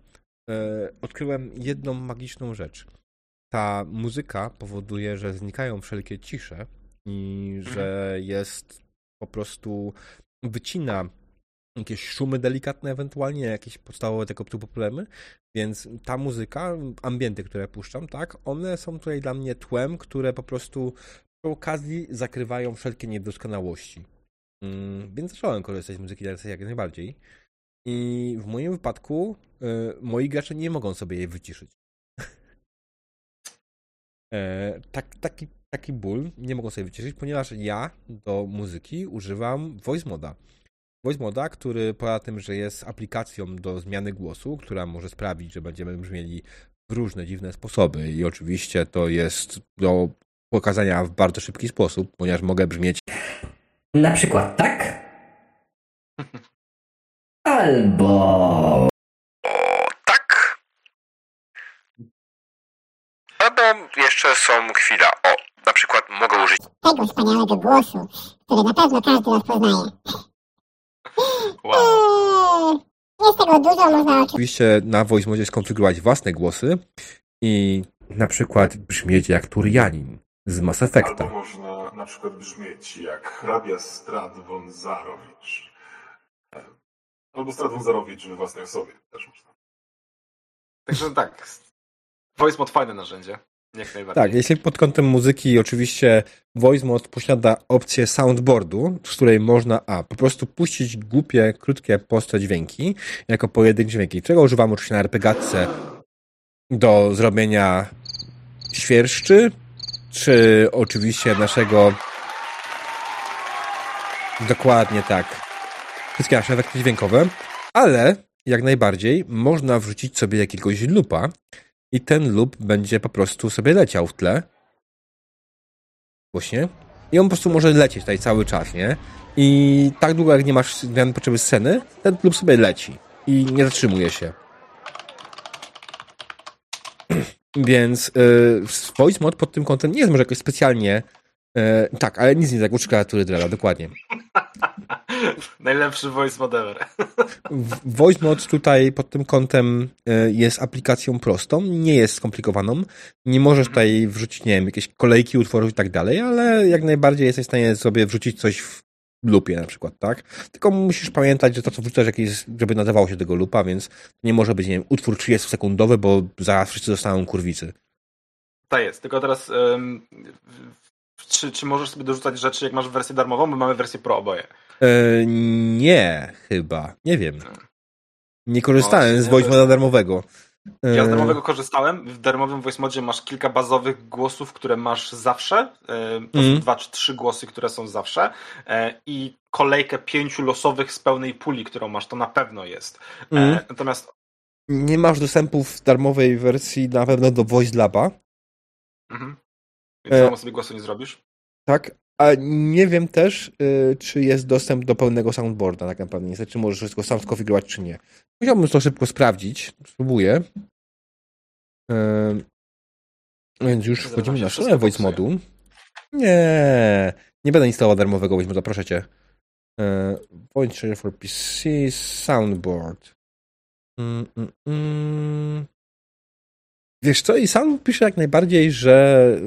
e, odkryłem jedną magiczną rzecz. Ta muzyka powoduje, że znikają wszelkie cisze i że jest po prostu wycina jakieś szumy delikatne ewentualnie, jakieś podstawowe tego typu problemy, więc ta muzyka, ambienty, które puszczam, tak, one są tutaj dla mnie tłem, które po prostu przy okazji zakrywają wszelkie niedoskonałości. Mm, więc zacząłem korzystać z muzyki DLC jak najbardziej. I w moim wypadku y, moi gracze nie mogą sobie jej wyciszyć. e, tak, taki, taki ból nie mogą sobie wyciszyć, ponieważ ja do muzyki używam voice moda. Voice moda, który poza tym, że jest aplikacją do zmiany głosu, która może sprawić, że będziemy brzmieli w różne dziwne sposoby i oczywiście to jest do pokazania w bardzo szybki sposób, ponieważ mogę brzmieć na przykład tak. Albo. O, tak. Albo jeszcze są chwila. O, na przykład mogę użyć tego wspaniałego głosu, który na pewno każdy rozpoznaje. Wow. Eee, jest tego dużo, można oczywiście na Voice Modzie skonfigurować własne głosy i na przykład brzmieć jak Turianin z Mass Effecta. Albo można na przykład brzmieć jak hrabia Strad von Zarowicz. Albo Strad von Zarowicz we własnej osobie też można. Także tak. Voice Mod fajne narzędzie. Tak, jeśli pod kątem muzyki, oczywiście Voice Mod posiada opcję soundboardu, z której można a, po prostu puścić głupie, krótkie, proste dźwięki, jako pojedyncze dźwięki, czego używam oczywiście na RPGatce do zrobienia świerszczy, czy oczywiście naszego. Dokładnie tak. Wszystkie nasze efekty dźwiękowe, ale jak najbardziej można wrzucić sobie jakiegoś lupa i ten loop będzie po prostu sobie leciał w tle. Właśnie. I on po prostu może lecieć tutaj cały czas, nie? I tak długo jak nie masz zmian potrzeby sceny, ten loop sobie leci i nie zatrzymuje się. Więc yy, voice mod pod tym kątem nie jest może jakoś specjalnie yy, tak, ale nic nie uczy klawiatury Drela, dokładnie. Najlepszy voice mod ever. Voice mod tutaj pod tym kątem y, jest aplikacją prostą, nie jest skomplikowaną. Nie możesz tutaj wrzucić, nie wiem, jakieś kolejki utworów i tak dalej, ale jak najbardziej jesteś w stanie sobie wrzucić coś w lupie na przykład, tak? Tylko musisz pamiętać, że to, co wrzucasz, jakieś, żeby nadawało się tego lupa, więc nie może być, nie wiem, utwór 30-sekundowy, bo zaraz wszyscy dostaną kurwicy. Tak jest, tylko teraz ym, czy, czy możesz sobie dorzucać rzeczy, jak masz wersję darmową, bo mamy wersję pro oboje. E, nie, chyba. Nie wiem. Nie korzystałem No, z voice moda darmowego. E, Ja z darmowego korzystałem. W darmowym voice modzie masz kilka bazowych głosów, które masz zawsze. E, To Mhm. są dwa czy trzy głosy, które są zawsze. E, I kolejkę pięciu losowych z pełnej puli, którą masz, to na pewno jest. E, Mhm. Natomiast Nie masz dostępu w darmowej wersji na pewno do Voice Laba, mhm. Więc E. sobie głosu nie zrobisz. tak? A nie wiem też, y, czy jest dostęp do pełnego soundboarda tak naprawdę. Niestety, czy możesz wszystko sam skonfigurować, czy nie. Musiałbym to szybko sprawdzić. Spróbuję. Więc już wchodzimy na stronę Voice. Modu. Nie, nie będę instalował darmowego Voice Moda, proszę cię. Voice for PC, Soundboard. Mm, mm, mm. Wiesz co, i sam pisze jak najbardziej, że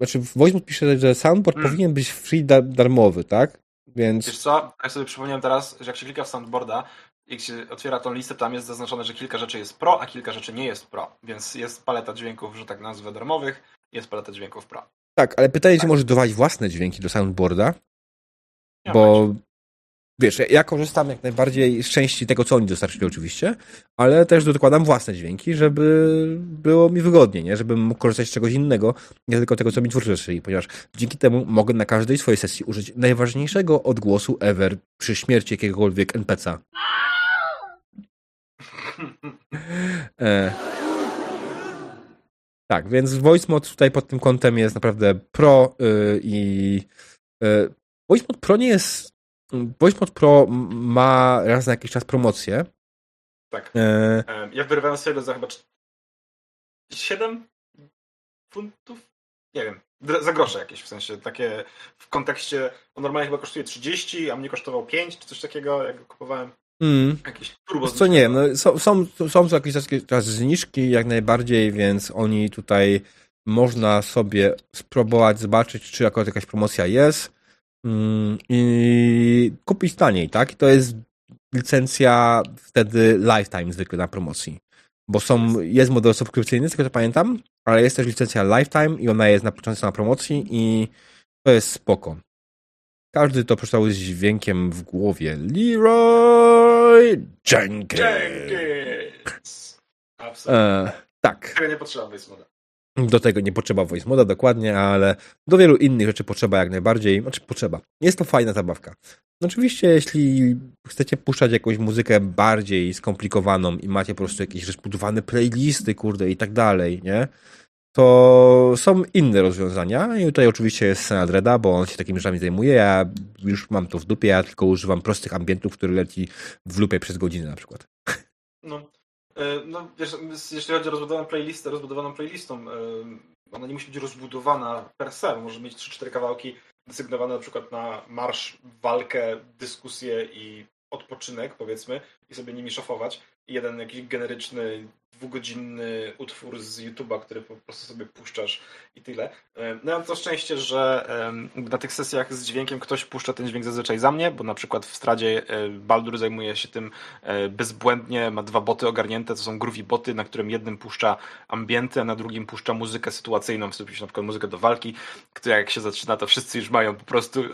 znaczy Voice pisze, że Soundboard Mm. powinien być free da darmowy, tak? Więc Wiesz co? Ja sobie przypomniałem teraz, że jak się klika w soundboarda, jak się otwiera tą listę, tam jest zaznaczone, że kilka rzeczy jest pro, a kilka rzeczy nie jest pro. Więc jest paleta dźwięków, że tak nazwę, darmowych, jest paleta dźwięków pro. tak, ale pytanie, czy Tak. możesz dodawać własne dźwięki do Soundboarda? Nie bo. Wiesz, ja- korzystam jak najbardziej z części tego, co oni dostarczyli oczywiście, ale też dokładam własne dźwięki, żeby było mi wygodnie, nie? Żebym mógł korzystać z czegoś innego, nie tylko tego, co mi twórcy dostarczyli, ponieważ dzięki temu mogę na każdej swojej sesji użyć najważniejszego odgłosu ever przy śmierci jakiegokolwiek NPC-a. E, tak, więc voice mod tutaj pod tym kątem jest naprawdę pro y, i y, mod pro nie jest voice mod pro ma raz na jakiś czas promocję. Tak. E, Ja wyrywałem sobie za chyba 7 funtów? Nie wiem. Za grosze jakieś, w sensie takie w kontekście, on normalnie chyba kosztuje 30, a mnie kosztował 5 czy coś takiego, jak go kupowałem. mm, Jakiś turbo co nie wiem, no, są, są, są jakieś teraz zniżki jak najbardziej, więc oni tutaj można sobie spróbować zobaczyć, czy akurat jakaś promocja jest i kupić taniej, tak? I to jest licencja wtedy lifetime zwykle na promocji. Bo są, jest model subskrypcyjny, z tego co pamiętam, ale jest też licencja lifetime i ona jest na początku na promocji i to jest spoko. Każdy to przeczytał z dźwiękiem w głowie. Leroy Jenkins. Jenkins! Absolutnie. E, tak. Tego nie potrzeba moda. Do tego nie potrzeba voice moda dokładnie, ale do wielu innych rzeczy potrzeba jak najbardziej. Znaczy potrzeba. Jest to fajna zabawka. Oczywiście, jeśli chcecie puszczać jakąś muzykę bardziej skomplikowaną i macie po prostu jakieś rozbudowane playlisty, kurde, i tak dalej, nie? To są inne rozwiązania i tutaj oczywiście jest Senat Reda, bo on się takimi rzeczami zajmuje. Ja już mam to w dupie, ja tylko używam prostych ambientów, które leci w lupie przez godzinę na przykład. No, no wiesz, jeśli chodzi o rozbudowaną playlistę, rozbudowaną playlistą, e, ona nie musi być rozbudowana per se, może mieć 3-4 kawałki desygnowane na przykład na marsz, walkę, dyskusję i odpoczynek, powiedzmy, i sobie nimi szafować. I jeden jakiś generyczny, dwugodzinny utwór z YouTube'a, który po prostu sobie puszczasz i tyle. E, No ja mam to szczęście, że na tych sesjach z dźwiękiem ktoś puszcza ten dźwięk zazwyczaj za mnie, bo na przykład w Stradzie e, Baldur zajmuje się tym e, bezbłędnie, ma dwa boty ogarnięte, to są groovy boty, na którym jednym puszcza ambienty, a na drugim puszcza muzykę sytuacyjną, w sensie na przykład muzykę do walki, która jak się zaczyna, to wszyscy już mają po prostu!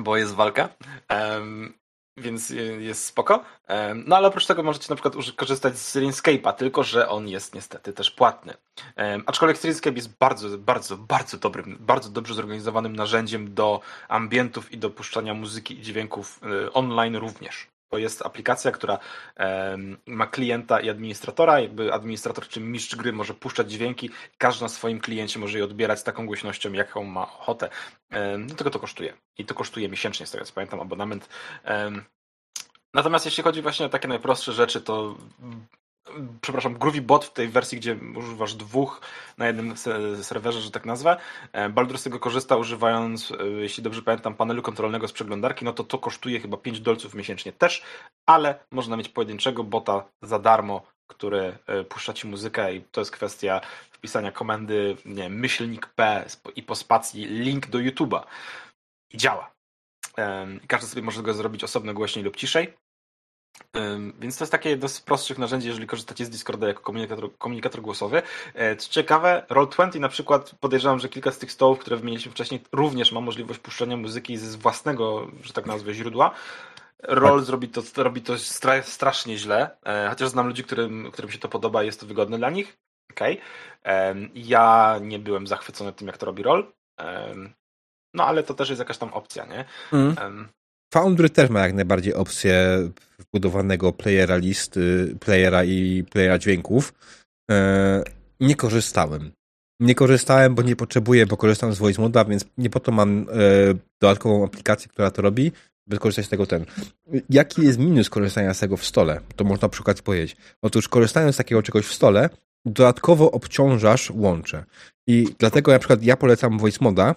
Bo jest walka. Em, więc jest spoko. Em, No ale oprócz tego możecie na przykład korzystać z Streamscape'a, tylko że on jest niestety też płatny. Em, Aczkolwiek Streamscape jest bardzo, bardzo, bardzo dobrym, bardzo dobrze zorganizowanym narzędziem do ambientów i do puszczania muzyki i dźwięków y, online również. To jest aplikacja, która ma klienta i administratora. Jakby administrator czy mistrz gry może puszczać dźwięki, każdy na swoim kliencie może je odbierać z taką głośnością, jaką ma ochotę. Do tego to kosztuje. I to kosztuje miesięcznie, z tego co pamiętam, abonament. Natomiast jeśli chodzi właśnie o takie najprostsze rzeczy, to przepraszam, Groovy Bot w tej wersji, gdzie używasz dwóch na jednym se- serwerze, że tak nazwę, e, Baldur z tego korzysta używając, e, jeśli dobrze pamiętam, panelu kontrolnego z przeglądarki, no to to kosztuje chyba 5 dolców miesięcznie też, ale można mieć pojedynczego bota za darmo, który e, puszcza ci muzykę i to jest kwestia wpisania komendy, nie wiem, myślnik P i po spacji link do YouTube'a i działa. Każdy sobie może go zrobić osobno głośniej lub ciszej. Więc to jest takie jedno z prostszych narzędzi, jeżeli korzystacie z Discorda jako komunikator, komunikator głosowy. E, Co ciekawe, Roll20 na przykład, podejrzewam, że kilka z tych stołów, które wymieniliśmy wcześniej, również ma możliwość puszczania muzyki z własnego, że tak nazwę, źródła. Roll zrobi to, robi to stra, strasznie źle, e, chociaż znam ludzi, którym, którym się to podoba i jest to wygodne dla nich. Em, Ja nie byłem zachwycony tym, jak to robi Roll. No ale to też jest jakaś tam opcja, nie? Mm. Foundry też ma jak najbardziej opcję wbudowanego playera listy, playera i playera dźwięków. E, nie korzystałem. Nie korzystałem, bo nie potrzebuję, bo korzystam z Voice Moda, więc nie po to mam e, dodatkową aplikację, która to robi, by korzystać z tego ten. Jaki jest minus korzystania z tego w stole? To można na przykład powiedzieć. Otóż korzystając z takiego czegoś w stole, dodatkowo obciążasz łącze. I dlatego na przykład ja polecam Voice Moda,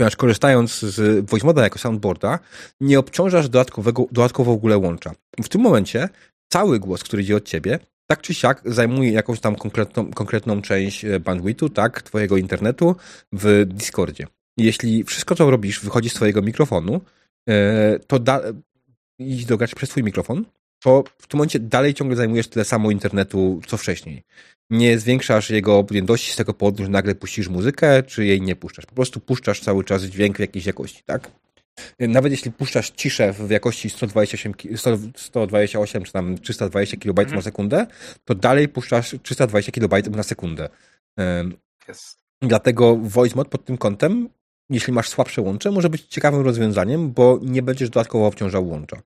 ponieważ korzystając z Voice Moda jako soundboarda, nie obciążasz dodatkowego, dodatkowo w ogóle łącza. W tym momencie cały głos, który idzie od ciebie, tak czy siak zajmuje jakąś tam konkretną, konkretną część e, bandwidthu, tak, twojego internetu w Discordzie. Jeśli wszystko, co robisz, wychodzi z twojego mikrofonu, e, to da, i dograć przez twój mikrofon, to w tym momencie dalej ciągle zajmujesz tyle samo internetu, co wcześniej. Nie zwiększasz jego objętości z tego powodu, że nagle puścisz muzykę, czy jej nie puszczasz. Po prostu puszczasz cały czas dźwięk w jakiejś jakości, tak? Nawet jeśli puszczasz ciszę w jakości 128, ki- 100 128 czy tam 320 kB Mhm. na sekundę, to dalej puszczasz 320 kB na sekundę. Ym, Jest. Dlatego voice mod pod tym kątem, jeśli masz słabsze łącze, może być ciekawym rozwiązaniem, bo nie będziesz dodatkowo obciążał łącza.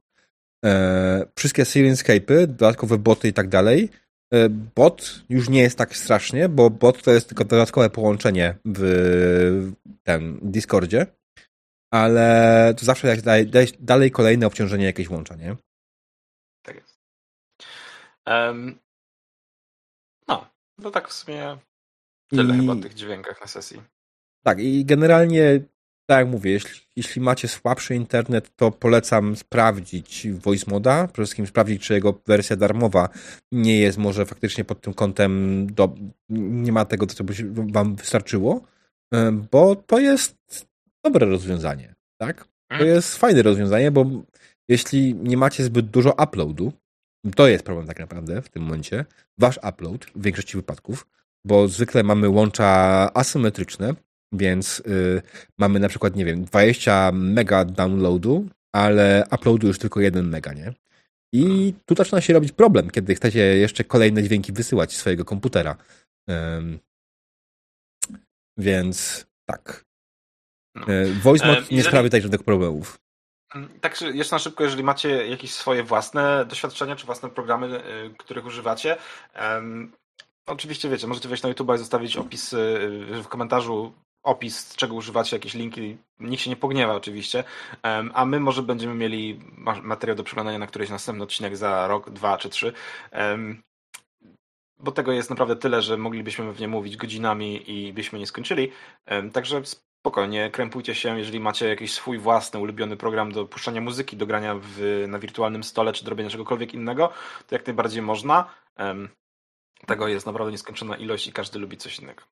E, wszystkie Sirenscape'y, dodatkowe boty i tak dalej. E, bot już nie jest tak strasznie, bo bot to jest tylko dodatkowe połączenie w tym Discordzie, ale to zawsze jak dalej, dalej kolejne obciążenie jakieś łącza, nie? Tak jest. Em, no, no tak w sumie tyle I- chyba o tych dźwiękach na sesji. Tak, i generalnie, tak jak mówię, jeśli, jeśli macie słabszy internet, to polecam sprawdzić Voice Moda, przede wszystkim sprawdzić, czy jego wersja darmowa nie jest może faktycznie pod tym kątem, do, nie ma tego, co by wam wystarczyło, bo to jest dobre rozwiązanie, tak? To Mhm. jest fajne rozwiązanie, bo jeśli nie macie zbyt dużo uploadu, to jest problem tak naprawdę w tym momencie, wasz upload w większości wypadków, bo zwykle mamy łącza asymetryczne, więc y, mamy na przykład, nie wiem, 20 mega downloadu, ale uploadu już tylko 1 mega, nie? I tu zaczyna się robić problem, kiedy chcecie jeszcze kolejne dźwięki wysyłać z swojego komputera. Ym, więc tak. No. Y, Voice mod nie sprawi tutaj żadnych problemów. Mm, Tak, jeszcze na szybko, jeżeli macie jakieś swoje własne doświadczenia, czy własne programy, y, których używacie, em, oczywiście wiecie, możecie wejść na YouTube i zostawić opis y, w komentarzu opis, czego używacie, jakieś linki. Nikt się nie pogniewa oczywiście. A my może będziemy mieli ma- materiał do przeglądania na któryś następny odcinek za rok, dwa czy trzy. Bo tego jest naprawdę tyle, że moglibyśmy w nie mówić godzinami i byśmy nie skończyli. Także spokojnie, krępujcie się, jeżeli macie jakiś swój własny, ulubiony program do puszczania muzyki, do grania w, na wirtualnym stole, czy do robienia czegokolwiek innego, to jak najbardziej można. Tego jest naprawdę nieskończona ilość i każdy lubi coś innego.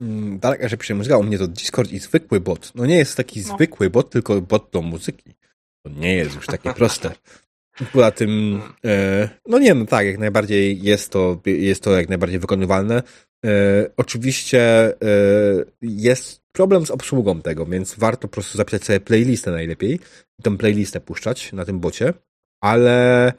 Mm, Dalej, że pisze muzyka, u mnie to Discord i zwykły bot. No nie jest taki No. zwykły bot, tylko bot do muzyki. To nie jest już takie proste. Poza tym, e, no nie, no tak, jak najbardziej jest to, jest to jak najbardziej wykonywalne. E, oczywiście e, jest problem z obsługą tego, więc warto po prostu zapisać sobie playlistę najlepiej i tą playlistę puszczać na tym bocie, ale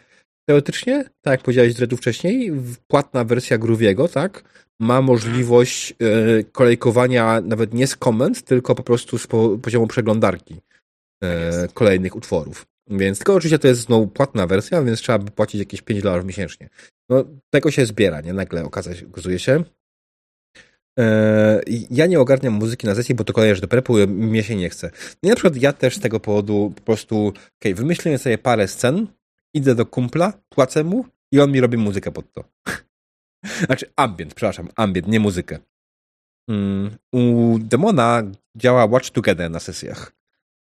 teoretycznie, tak jak powiedziałeś Dredu wcześniej, płatna wersja Grooviego, tak, ma możliwość e, kolejkowania nawet nie z komend, tylko po prostu z po, poziomu przeglądarki e, kolejnych utworów. Więc tylko oczywiście to jest znowu płatna wersja, więc trzeba by płacić jakieś 5 dolarów miesięcznie. No, tego się zbiera, nie? Nagle okazać, okazuje się. E, ja nie ogarniam muzyki na sesji, bo to kolejne do prepu mnie się nie chce. No i na przykład ja też z tego powodu po prostu, okej, okay, wymyśliłem sobie parę scen, idę do kumpla, płacę mu i on mi robi muzykę pod to. Znaczy ambient, przepraszam, ambient, nie muzykę. Mm, u Demona działa Watch Together na sesjach.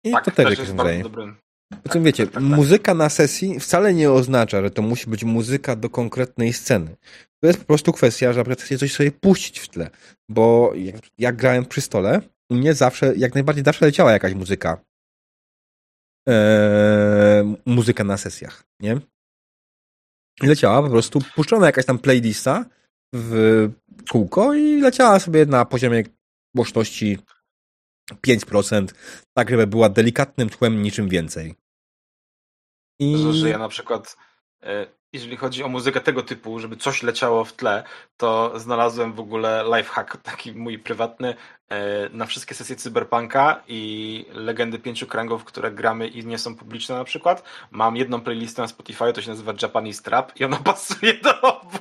I tak, to też, też jest bardzo dobrym. Potem wiecie, tak, tak, tak. muzyka na sesji wcale nie oznacza, że to musi być muzyka do konkretnej sceny. To jest po prostu kwestia, że chcecie coś sobie puścić w tle. Bo jak, jak grałem przy stole, u mnie zawsze, jak najbardziej zawsze leciała jakaś muzyka. Eee, muzyka na sesjach, nie? I leciała po prostu, puszczona jakaś tam playlista w kółko i leciała sobie na poziomie głośności 5%, tak żeby była delikatnym tłem, niczym więcej. I... Że ja na przykład, e, jeżeli chodzi o muzykę tego typu, żeby coś leciało w tle, to znalazłem w ogóle lifehack, taki mój prywatny, e, na wszystkie sesje Cyberpunka i Legendy Pięciu Kręgów, które gramy i nie są publiczne na przykład. Mam jedną playlistę na Spotify, to się nazywa Japanese Trap i ona pasuje do obu.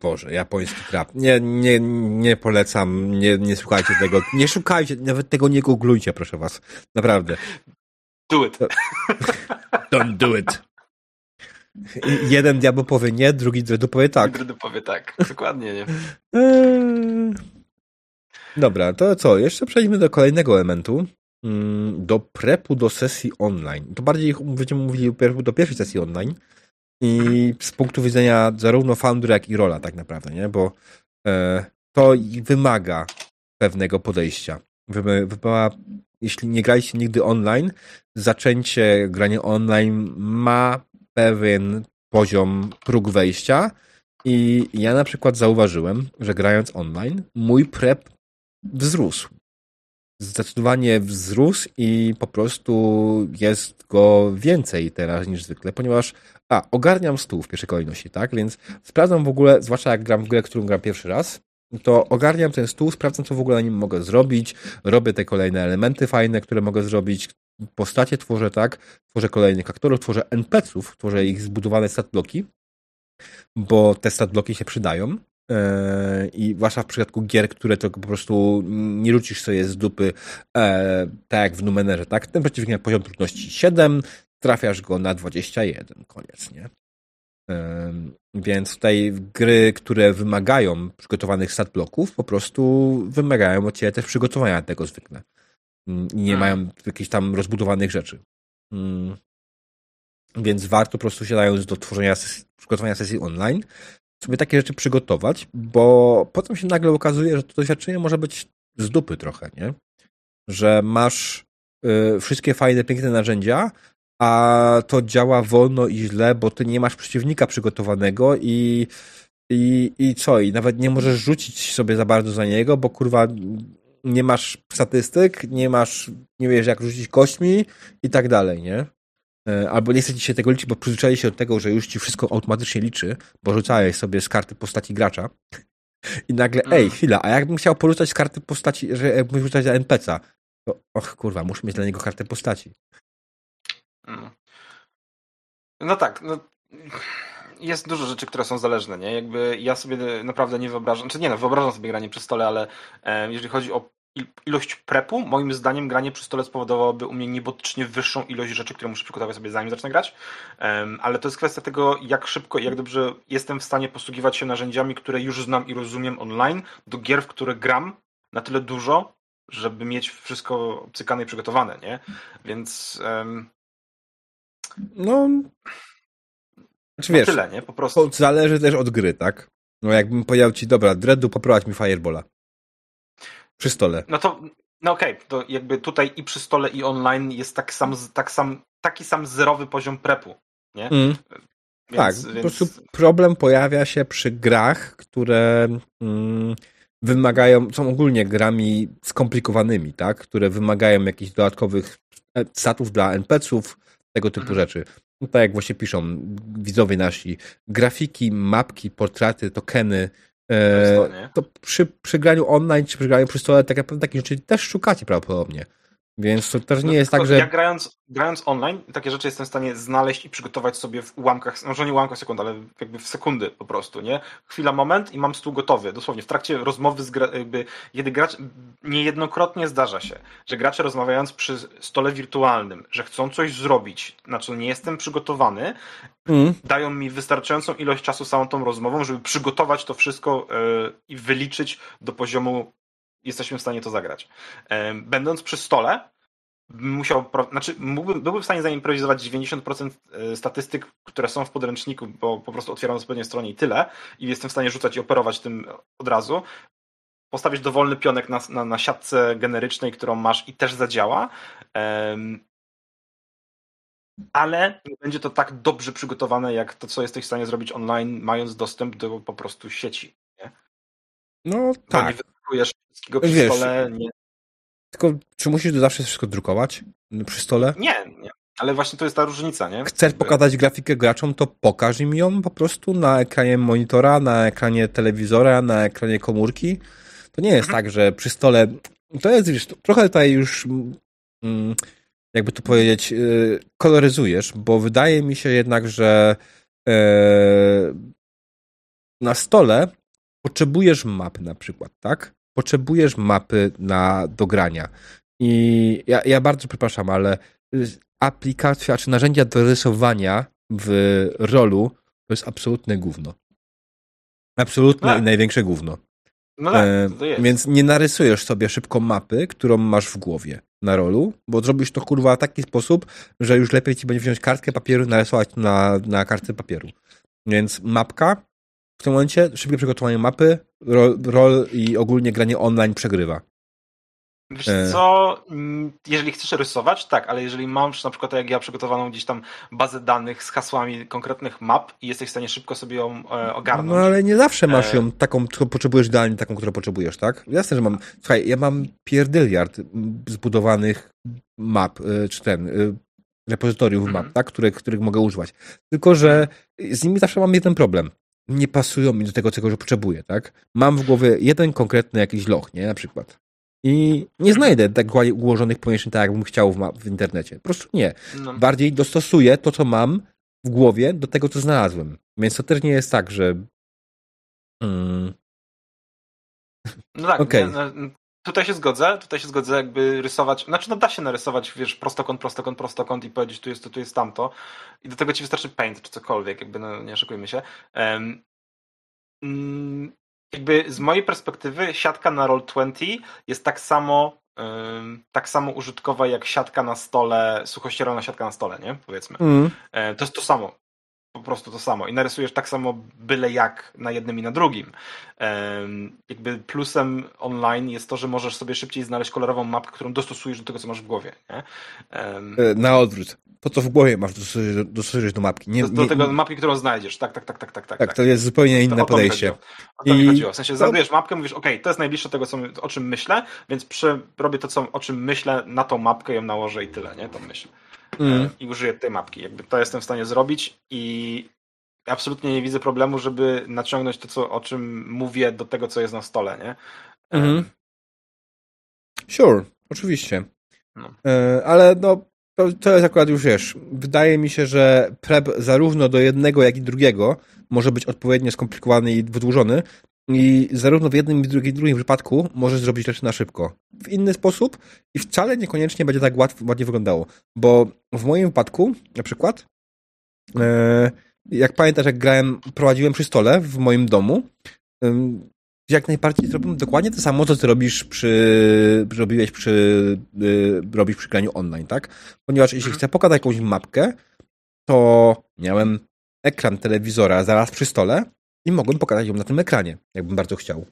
Boże, japoński trap. Nie, nie, nie polecam, nie, nie szukajcie tego. Nie szukajcie, nawet tego nie googlujcie, proszę was. Naprawdę. Do it. Don't do it. Jeden diabeł powie nie, drugi dredu powie tak. Drugi dredu powie tak, dokładnie, nie? Eee. Dobra, to co? Jeszcze przejdźmy do kolejnego elementu. Mm, do prepu do sesji online. To bardziej będziemy mówili do pierwszej sesji online. I z punktu widzenia zarówno foundera, jak i rola tak naprawdę, nie? Bo e, to wymaga pewnego podejścia. Wymaga, jeśli nie graliście nigdy online, zaczęcie grania online ma pewien poziom próg wejścia i ja na przykład zauważyłem, że grając online, mój prep wzrósł zdecydowanie wzrósł i po prostu jest go więcej teraz niż zwykle, ponieważ a, ogarniam stół w pierwszej kolejności, tak? Więc sprawdzam w ogóle, zwłaszcza jak gram w grę, którą gram pierwszy raz, to ogarniam ten stół, sprawdzam, co w ogóle na nim mogę zrobić, robię te kolejne elementy fajne, które mogę zrobić, postacie tworzę, tak? Tworzę kolejnych aktorów, tworzę NPC-ów, tworzę ich zbudowane statbloki, bo te statbloki się przydają. E, I zwłaszcza w przypadku gier, które to po prostu nie rzucisz sobie z dupy, e, tak jak w Numenerze, tak? Ten przeciwnik poziom trudności 7, trafiasz go na 21, koniec, nie? E, więc tutaj gry, które wymagają przygotowanych stat bloków, po prostu wymagają od ciebie też przygotowania tego zwykle. I nie hmm. mają jakichś tam rozbudowanych rzeczy. Mm. Więc warto po prostu siadając do tworzenia sesji, przygotowania sesji online, sobie takie rzeczy przygotować, bo potem się nagle okazuje, że to doświadczenie może być z dupy trochę, nie? Że masz y, wszystkie fajne, piękne narzędzia, a to działa wolno i źle, bo ty nie masz przeciwnika przygotowanego i, i, i co? I nawet nie możesz rzucić sobie za bardzo za niego, bo kurwa nie masz statystyk, nie masz, nie wiesz jak rzucić kośćmi i tak dalej, nie? E, albo nie chcecie się tego liczyć, bo przyzwyczaili się do tego, że już ci wszystko automatycznie liczy, bo rzucałeś sobie z karty postaci gracza i nagle, mm. ej, chwila, a jakbym chciał porzucać z karty postaci, że jakbym rzucać za NPC'a, to och kurwa, muszę mieć dla niego kartę postaci. Mm. No tak, no, jest dużo rzeczy, które są zależne, nie? Jakby ja sobie naprawdę nie wyobrażam, czy znaczy nie no, wyobrażam sobie granie przy stole, ale e, jeżeli chodzi o ilość prepu, moim zdaniem granie przy stole spowodowałoby u mnie niebotycznie wyższą ilość rzeczy, które muszę przygotować sobie zanim zacznę grać, ale to jest kwestia tego, jak szybko i jak dobrze jestem w stanie posługiwać się narzędziami, które już znam i rozumiem online, do gier, w które gram na tyle dużo, żeby mieć wszystko obcykane i przygotowane, nie? Więc... Um... No... Znaczy, wiesz, tyle, nie? Po prostu. Zależy też od gry, tak? No jakbym powiedział ci, dobra, Dreadu, poprowadź mi Firebola. Przy stole. No to, no okej, okay, to jakby tutaj i przy stole i online jest tak sam, tak sam, taki sam zerowy poziom prepu, nie? Mm. Więc, tak, więc... po prostu problem pojawia się przy grach, które mm, wymagają, są ogólnie grami skomplikowanymi, tak? Które wymagają jakichś dodatkowych e, statów dla NPC-ów, tego typu Mhm. rzeczy. No, tak jak właśnie piszą widzowie nasi, grafiki, mapki, portrety, tokeny. E, to, przy, przy graniu online czy przy graniu przy stole tak naprawdę takich rzeczy też szukacie prawdopodobnie. Więc to też nie No, jest tak, że. Ja grając, grając online, takie rzeczy jestem w stanie znaleźć i przygotować sobie w ułamkach, może nie ułamkach sekund, ale jakby w sekundy po prostu, nie? Chwila, moment i mam stół gotowy. Dosłownie w trakcie rozmowy z gra, jakby, kiedy gracz, niejednokrotnie zdarza się, że gracze rozmawiając przy stole wirtualnym, że chcą coś zrobić, na co nie jestem przygotowany, Mm, dają mi wystarczającą ilość czasu samą tą rozmową, żeby przygotować to wszystko e, i wyliczyć do poziomu jesteśmy w stanie to zagrać. Będąc przy stole, musiał, znaczy mógłbym, byłbym w stanie zaimprowizować 90% e, statystyk, które są w podręczniku, bo po prostu otwieram zupełnie stronie i tyle i jestem w stanie rzucać i operować tym od razu. Postawić dowolny pionek na, na, na siatce generycznej, którą masz i też zadziała. Em, ale nie będzie to tak dobrze przygotowane, jak to, co jesteś w stanie zrobić online, mając dostęp do po prostu sieci. no Bo nie tak. Wszystkiego przy Wiesz, stole. Nie, Tylko czy musisz zawsze wszystko drukować przy stole? nie, nie. Ale właśnie to jest ta różnica, nie? Chcesz pokazać grafikę graczom, to pokaż im ją po prostu na ekranie monitora, na ekranie telewizora, na ekranie komórki. To nie jest tak, że przy stole. To jest wiesz, trochę tutaj już. mm, Jakby to powiedzieć, yy, koloryzujesz, bo wydaje mi się jednak, że e, na stole potrzebujesz mapy na przykład, tak? Potrzebujesz mapy na do grania. I ja, ja bardzo przepraszam, ale y, aplikacja czy narzędzia do rysowania w rolu to jest absolutne gówno. Absolutne Tak. i największe gówno. No tak, E. Więc nie narysujesz sobie szybko mapy, którą masz w głowie na rolu, bo zrobisz to kurwa w taki sposób, że już lepiej ci będzie wziąć kartkę papieru i narysować na, na kartce papieru. Więc mapka w tym momencie, szybkie przygotowanie mapy, rol, rol i ogólnie granie online przegrywa. Wiesz e. co, mm, jeżeli chcesz rysować, tak, ale jeżeli masz na przykład tak jak ja przygotowaną gdzieś tam bazę danych z hasłami konkretnych map i jesteś w stanie szybko sobie ją e, ogarnąć. No ale nie zawsze masz E. ją taką, którą potrzebujesz idealnie taką, którą potrzebujesz, tak? Jasne, że mam. Słuchaj, ja mam pierdyliard zbudowanych map, y, czy ten, repozytoriów Mhm. map, tak? Których mogę używać. Tylko, że z nimi zawsze mam jeden problem. Nie pasują mi do tego, czego potrzebuję, tak? Mam w głowie jeden konkretny jakiś loch, nie? Na przykład. I nie znajdę tak ułożonych pomieszczeń, tak jakbym chciał w, w internecie. Po prostu nie No, bardziej dostosuję to, co mam w głowie do tego, co znalazłem. Więc to też nie jest tak, że. Mm, no tak, nie, no, tutaj się zgodzę, tutaj się zgodzę jakby rysować, znaczy no da się narysować, wiesz, prostokąt, prostokąt, prostokąt i powiedzieć tu jest to, tu jest tamto i do tego ci wystarczy paint czy cokolwiek, jakby no nie oszukujmy się. Mm, jakby z mojej perspektywy siatka na Roll20 jest tak samo em, tak samo użytkowa jak siatka na stole, suchościerolna siatka na stole, nie? Powiedzmy. mm, E, To jest to samo. Po prostu to samo. I narysujesz tak samo byle jak na jednym i na drugim. Jakby plusem online jest to, że możesz sobie szybciej znaleźć kolorową mapkę, którą dostosujesz do tego, co masz w głowie. Nie? E, na odwrót. To, co w głowie masz, dostosujesz, do mapki. Nie, Do, do nie, tego mapki, którą znajdziesz. Tak, tak, tak, tak, tak. tak, tak, to jest zupełnie inne to podejście. chodziło. O to mi I- chodziło. W sensie no- znajdujesz mapkę, mówisz, ok, to jest najbliższe tego, co, o czym myślę, więc przy, robię to, co, o czym myślę, na tą mapkę ją nałożę i tyle, nie? Tą myśl. Mm. E, i użyję tej mapki. Jakby to jestem w stanie zrobić i absolutnie nie widzę problemu, żeby naciągnąć to, co, o czym mówię, do tego, co jest na stole, nie? E, Mhm. Sure, oczywiście. No. E, ale no, to, to jest akurat już wiesz. Wydaje mi się, że prep zarówno do jednego, jak i drugiego może być odpowiednio skomplikowany i wydłużony. I zarówno w jednym, i w drugim, i w drugim przypadku możesz zrobić rzeczy na szybko. W inny sposób i wcale niekoniecznie będzie tak łatwo, ładnie wyglądało. Bo w moim wypadku, na przykład, e, jak pamiętasz, jak grałem, prowadziłem przy stole w moim domu, ym, jak najbardziej zrobiłem dokładnie to samo, co ty robisz przy, robiłeś przy, y, robisz przy graniu online, tak? Ponieważ jeśli Mhm. chcę pokazać jakąś mapkę, to miałem ekran telewizora zaraz przy stole i mogłem pokazać ją na tym ekranie, jakbym bardzo chciał.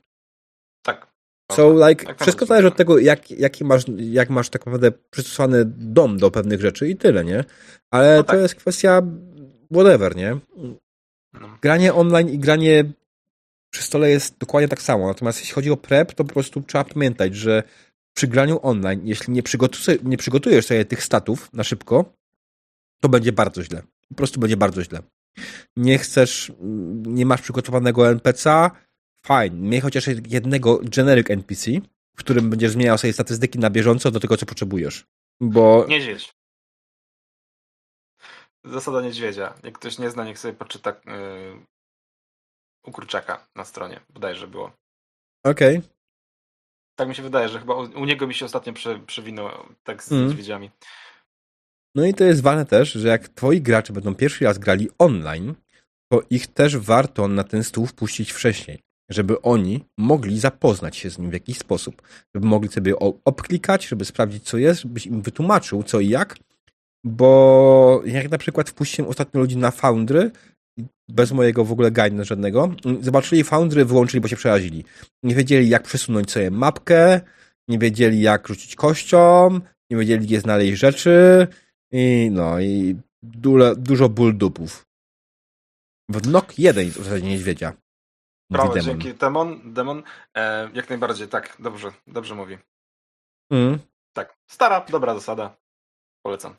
Tak. So, like, Tak, wszystko tak. zależy od tego, jak, jaki masz, jak masz tak naprawdę przystosowany dom do pewnych rzeczy i tyle, nie? Ale No to tak. jest kwestia whatever, nie? No. Granie online i granie przy stole jest dokładnie tak samo. Natomiast jeśli chodzi o prep, to po prostu trzeba pamiętać, że przy graniu online, jeśli nie, przygotu- nie przygotujesz sobie tych statów na szybko, to będzie bardzo źle. Po prostu będzie bardzo źle. Nie chcesz, nie masz przygotowanego NPC-a, fajnie. Miej chociaż jednego generic NPC, w którym będziesz zmieniał sobie statystyki na bieżąco do tego, co potrzebujesz. Bo Niedźwiedź. Zasada niedźwiedzia. Jak ktoś nie zna, niech sobie poczyta yy, u kurczaka na stronie. Bodajże było. okej. Tak mi się wydaje, że chyba u, u niego mi się ostatnio prze, przewinął tak z Mhm. niedźwiedziami. No i to jest ważne też, że jak twoi gracze będą pierwszy raz grali online, to ich też warto na ten stół wpuścić wcześniej, żeby oni mogli zapoznać się z nim w jakiś sposób, żeby mogli sobie obklikać, żeby sprawdzić co jest, żebyś im wytłumaczył co i jak, bo jak na przykład wpuściłem ostatnio ludzi na Foundry, bez mojego w ogóle guidance żadnego, zobaczyli Foundry, wyłączyli, bo się przerazili. Nie wiedzieli jak przesunąć sobie mapkę, nie wiedzieli jak rzucić kością, nie wiedzieli gdzie znaleźć rzeczy, i no, i dużo, dużo ból dupów. W NOK 1 w zasadzie niedźwiedzia. Brawo, demon. dzięki. Demon, demon e, jak najbardziej, tak, dobrze, dobrze mówi. Mm. Tak, stara, dobra zasada. Polecam.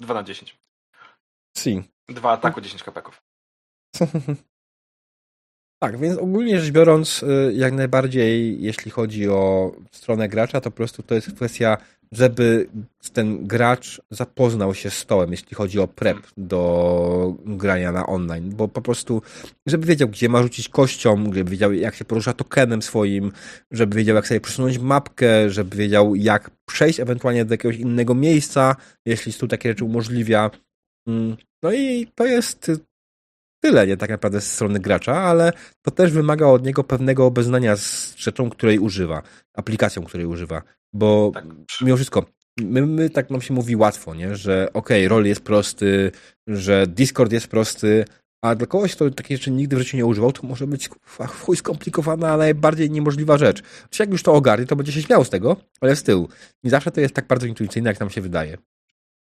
2 na 10. Si. Dwa ataku, 10 kapeków. Tak, więc ogólnie rzecz biorąc, y, jak najbardziej, jeśli chodzi o stronę gracza, to po prostu to jest kwestia, żeby ten gracz zapoznał się z stołem, jeśli chodzi o prep do grania na online, bo po prostu, żeby wiedział, gdzie ma rzucić kością, żeby wiedział, jak się porusza tokenem swoim, żeby wiedział, jak sobie przesunąć mapkę, żeby wiedział, jak przejść ewentualnie do jakiegoś innego miejsca, jeśli stół takie rzeczy umożliwia. Mm, No i to jest tyle, nie tak naprawdę z strony gracza, ale to też wymaga od niego pewnego obeznania z rzeczą, której używa, aplikacją, której używa, bo Tak. mimo wszystko, my, my tak nam się mówi łatwo, nie? że okej, okay, rol jest prosty, że Discord jest prosty, a dla kogoś, kto takiej rzeczy nigdy w życiu nie używał, to może być w chuj skomplikowana, a najbardziej niemożliwa rzecz. Czy jak już to ogarnie, to będzie się śmiał z tego, ale z tyłu. Nie zawsze to jest tak bardzo intuicyjne, jak nam się wydaje.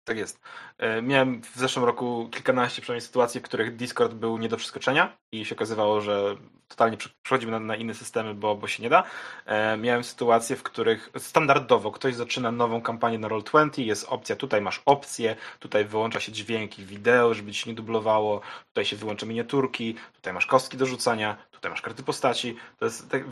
Tak jest. E, Miałem w zeszłym roku kilkanaście przynajmniej sytuacji, w których Discord był nie do przeskoczenia i się okazywało, że totalnie prze- przechodzimy na, na inne systemy, bo, bo się nie da. E, Miałem sytuacje, w których standardowo ktoś zaczyna nową kampanię na Roll20, jest opcja, tutaj masz opcję, tutaj wyłącza się dźwięki, wideo, żeby ci nie dublowało, tutaj się wyłącza miniaturki, tutaj masz kostki do rzucania, tutaj masz karty postaci. To jest tak,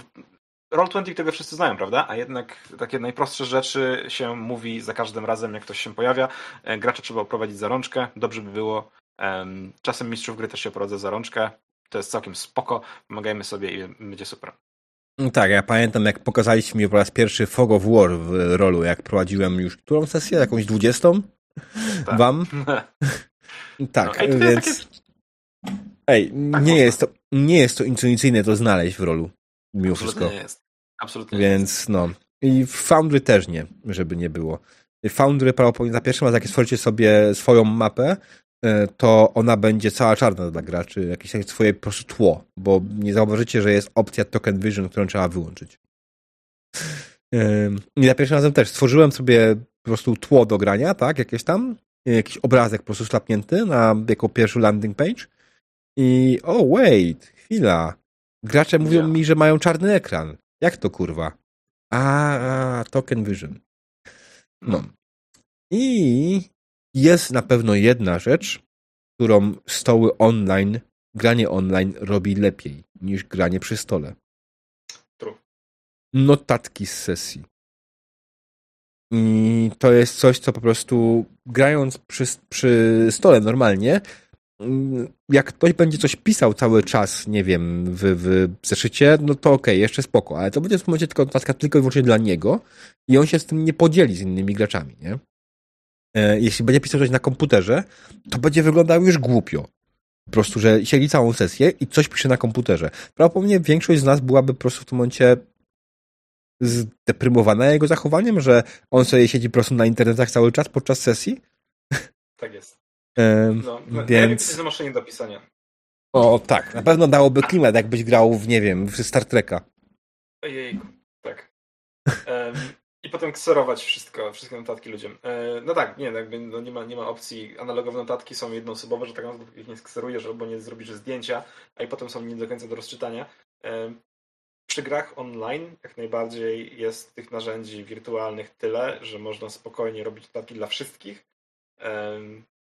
Roll20 tego wszyscy znają, prawda? A jednak takie najprostsze rzeczy się mówi za każdym razem, jak ktoś się pojawia. E, Gracza trzeba oprowadzić za rączkę, dobrze by było. Em, Czasem mistrzów gry też się prowadzę za rączkę. To jest całkiem spoko. Pomagajmy sobie i będzie super. Tak, ja pamiętam jak pokazaliście mi po raz pierwszy Fog of War w rolu, jak prowadziłem już którą sesję? Jakąś dwudziestą? Tak. Wam? Tak, No, więc... Ej, Tak nie można. jest, to, nie jest to intuicyjne to znaleźć w rolu, mimo wszystko. nie jest. Absolutnie. Więc no. I w Foundry też nie, żeby nie było. Foundry prawdopodobnie za pierwszym razem, jak stworzycie sobie swoją mapę, e, to ona będzie cała czarna dla graczy, jakieś takie swoje po prostu tło, bo nie zauważycie, że jest opcja Token Vision, którą trzeba wyłączyć. I za pierwszym razem też stworzyłem sobie po prostu tło do grania, tak, jakieś tam, jakiś obrazek po prostu slapnięty na jako pierwszy landing page i oh wait, chwila, gracze mówią Ja. mi, że mają czarny ekran. Jak to kurwa? A, Token Vision. No. I jest na pewno jedna rzecz, którą stoły online, granie online robi lepiej niż granie przy stole. True. Notatki z sesji. I to jest coś, co po prostu grając przy, przy stole normalnie, jak ktoś będzie coś pisał cały czas, nie wiem, w, w zeszycie, no to okej, jeszcze spoko, ale to będzie w tym momencie tylko notatka tylko i wyłącznie dla niego i on się z tym nie podzieli z innymi graczami, nie? E, Jeśli będzie pisał coś na komputerze, to będzie wyglądało już głupio. Po prostu, że siedzi całą sesję i coś pisze na komputerze. Prawdopodobnie większość z nas byłaby po prostu w tym momencie zdeprymowana jego zachowaniem, że on sobie siedzi po prostu na internetach cały czas podczas sesji. Tak jest. No, no, więc... Na maszynie do pisania. O tak, na pewno dałoby klimat, jakbyś grał w, nie wiem, w Star Treka. Ojejku, tak. I potem kserować wszystko, wszystkie notatki ludziom. E, no tak, nie, jakby, no nie, ma, nie ma opcji. Analogowe notatki są jednoosobowe, że tak naprawdę ich nie skserujesz albo nie zrobisz zdjęcia, a i potem są nie do końca do rozczytania. E, Przy grach online jak najbardziej jest tych narzędzi wirtualnych tyle, że można spokojnie robić notatki dla wszystkich,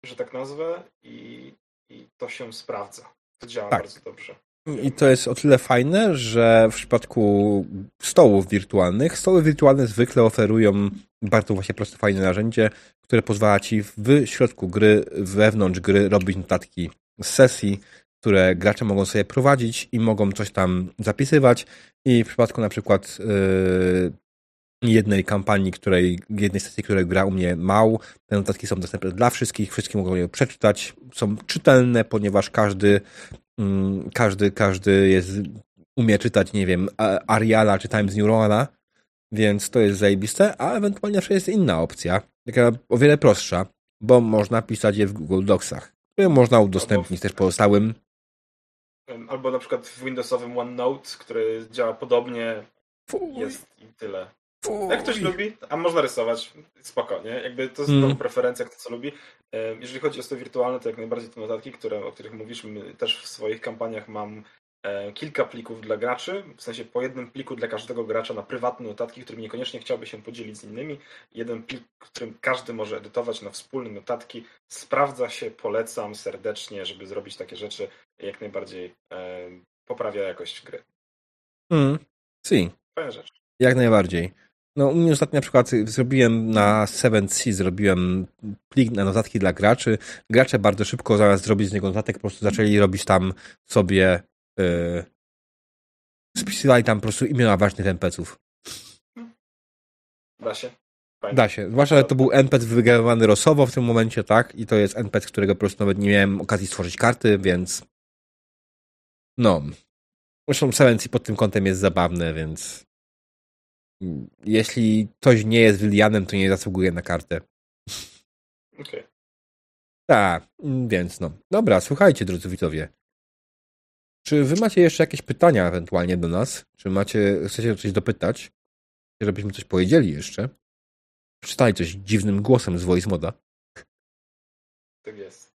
że tak nazwę, i, i to się sprawdza. To działa Tak. bardzo dobrze. I to jest o tyle fajne, że w przypadku stołów wirtualnych, stoły wirtualne zwykle oferują bardzo właśnie proste, fajne narzędzie, które pozwala ci w środku gry, wewnątrz gry robić notatki z sesji, które gracze mogą sobie prowadzić i mogą coś tam zapisywać. I w przypadku na przykład yy, jednej kampanii, której, jednej sesji, której gra u mnie mał, te notatki są dostępne dla wszystkich, wszystkie mogą je przeczytać, są czytelne, ponieważ każdy Mm, każdy, każdy jest, umie czytać, nie wiem, Ariala czy Times New Romana, więc to jest zajebiste, a ewentualnie jeszcze jest inna opcja, taka o wiele prostsza, bo można pisać je w Google Docsach, które można udostępnić też pozostałym. Albo na przykład w Windowsowym OneNote, który działa podobnie, jest i tyle. Fuj. Jak ktoś lubi, a można rysować, spoko, nie? Jakby to jest Mm. preferencja, kto co lubi. Jeżeli chodzi o stoły wirtualne, to jak najbardziej te notatki, które, o których mówisz, też w swoich kampaniach mam kilka plików dla graczy, w sensie po jednym pliku dla każdego gracza na prywatne notatki, którymi niekoniecznie chciałby się podzielić z innymi. Jeden plik, którym każdy może edytować na wspólne notatki. Sprawdza się, polecam serdecznie, żeby zrobić takie rzeczy. Jak najbardziej e, poprawia jakość gry. Mm, si. Fajna rzecz. Jak najbardziej. No, u mnie ostatnio na przykład zrobiłem na 7C, zrobiłem plik na notatki dla graczy. Gracze bardzo szybko zamiast zrobić z niego notatek, po prostu zaczęli robić tam sobie yy, spisywali tam po prostu imiona ważnych NPC-ów. Da się? Fajnie. Da się. Zwłaszcza, że to był NPC wygenerowany losowo w tym momencie, tak? I to jest NPC, którego po prostu nawet nie miałem okazji stworzyć karty, więc no. Zresztą 7C pod tym kątem jest zabawne, więc jeśli ktoś nie jest Willianem, to nie zasługuje na kartę. Okej. Tak, mm, więc no. Dobra, słuchajcie, drodzy widzowie. Czy wy macie jeszcze jakieś pytania ewentualnie do nas? Czy macie, chcecie coś dopytać? Żebyśmy coś powiedzieli jeszcze? Przeczytali coś dziwnym głosem z Voice Moda. Tak jest.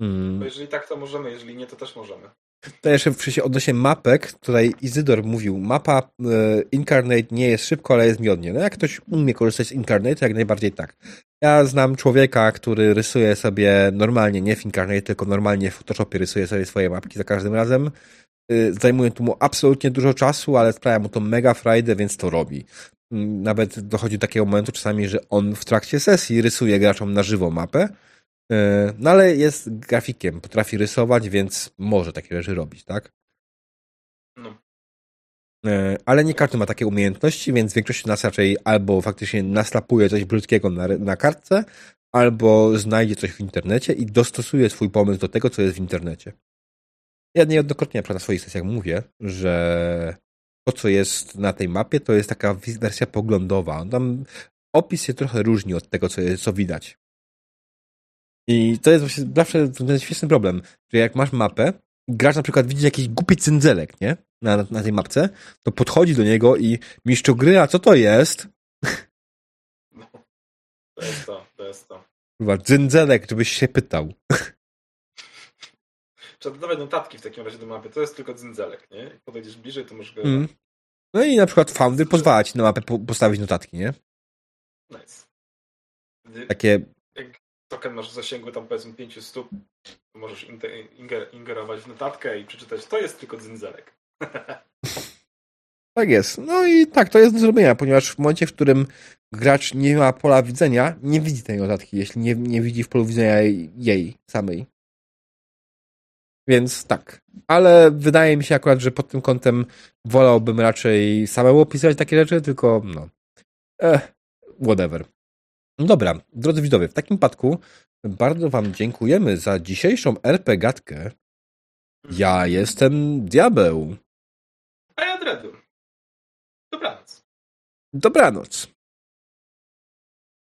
Mm. Bo jeżeli tak, to możemy, jeżeli nie, to też możemy. To jeszcze sensie odnośnie mapek, tutaj Izydor mówił, mapa e, Incarnate nie jest szybko, ale jest miodnie. No jak ktoś umie korzystać z Incarnate, to jak najbardziej tak. Ja znam człowieka, który rysuje sobie normalnie, nie w Incarnate, tylko normalnie w Photoshopie rysuje sobie swoje mapki za każdym razem. Y, Zajmuje mu absolutnie dużo czasu, ale sprawia mu to mega frajdę, więc to robi. Mm, Nawet dochodzi do takiego momentu czasami, że on w trakcie sesji rysuje graczom na żywo mapę, E, No ale jest grafikiem, potrafi rysować, więc może takie rzeczy robić, tak? No. E, Ale nie każdy ma takie umiejętności, więc większość nas raczej albo faktycznie naslapuje coś brzydkiego na, na kartce, albo znajdzie coś w internecie i dostosuje swój pomysł do tego, co jest w internecie. Ja niejednokrotnie na swoich sesjach mówię, że to, co jest na tej mapie, to jest taka wersja poglądowa. Tam opis się trochę różni od tego, co, jest, co widać. I to jest właśnie zawsze ten świetny problem, że jak masz mapę, gracz na przykład widzi jakiś głupi cyndzelek, nie? Na, na, na tej mapce, to podchodzi do niego i mistrzu gry, a co to jest? no. To jest to, to jest to. Chyba cyndzelek, żebyś się pytał. Trzeba dodawać notatki w takim razie do mapy. To jest tylko dzynzelek, nie? Jak podejdziesz bliżej, to możesz go... Mm. No i na przykład Founder pozwala ci na mapę po, postawić notatki, nie? Nice. Takie, token masz w zasięgu tam powiedzmy 5 stóp, możesz inger- ingerować w notatkę i przeczytać, to jest tylko dzynzelek. tak jest. No i tak, to jest do zrobienia, ponieważ w momencie, w którym gracz nie ma pola widzenia, nie widzi tej notatki, jeśli nie, nie widzi w polu widzenia jej, jej samej. Więc tak. Ale wydaje mi się akurat, że pod tym kątem wolałbym raczej samemu opisywać takie rzeczy, tylko no. Eh, whatever. Dobra, drodzy widzowie, w takim przypadku bardzo Wam dziękujemy za dzisiejszą RP gadkę. Ja jestem Diabeł. A ja dredu. Dobranoc. Dobranoc.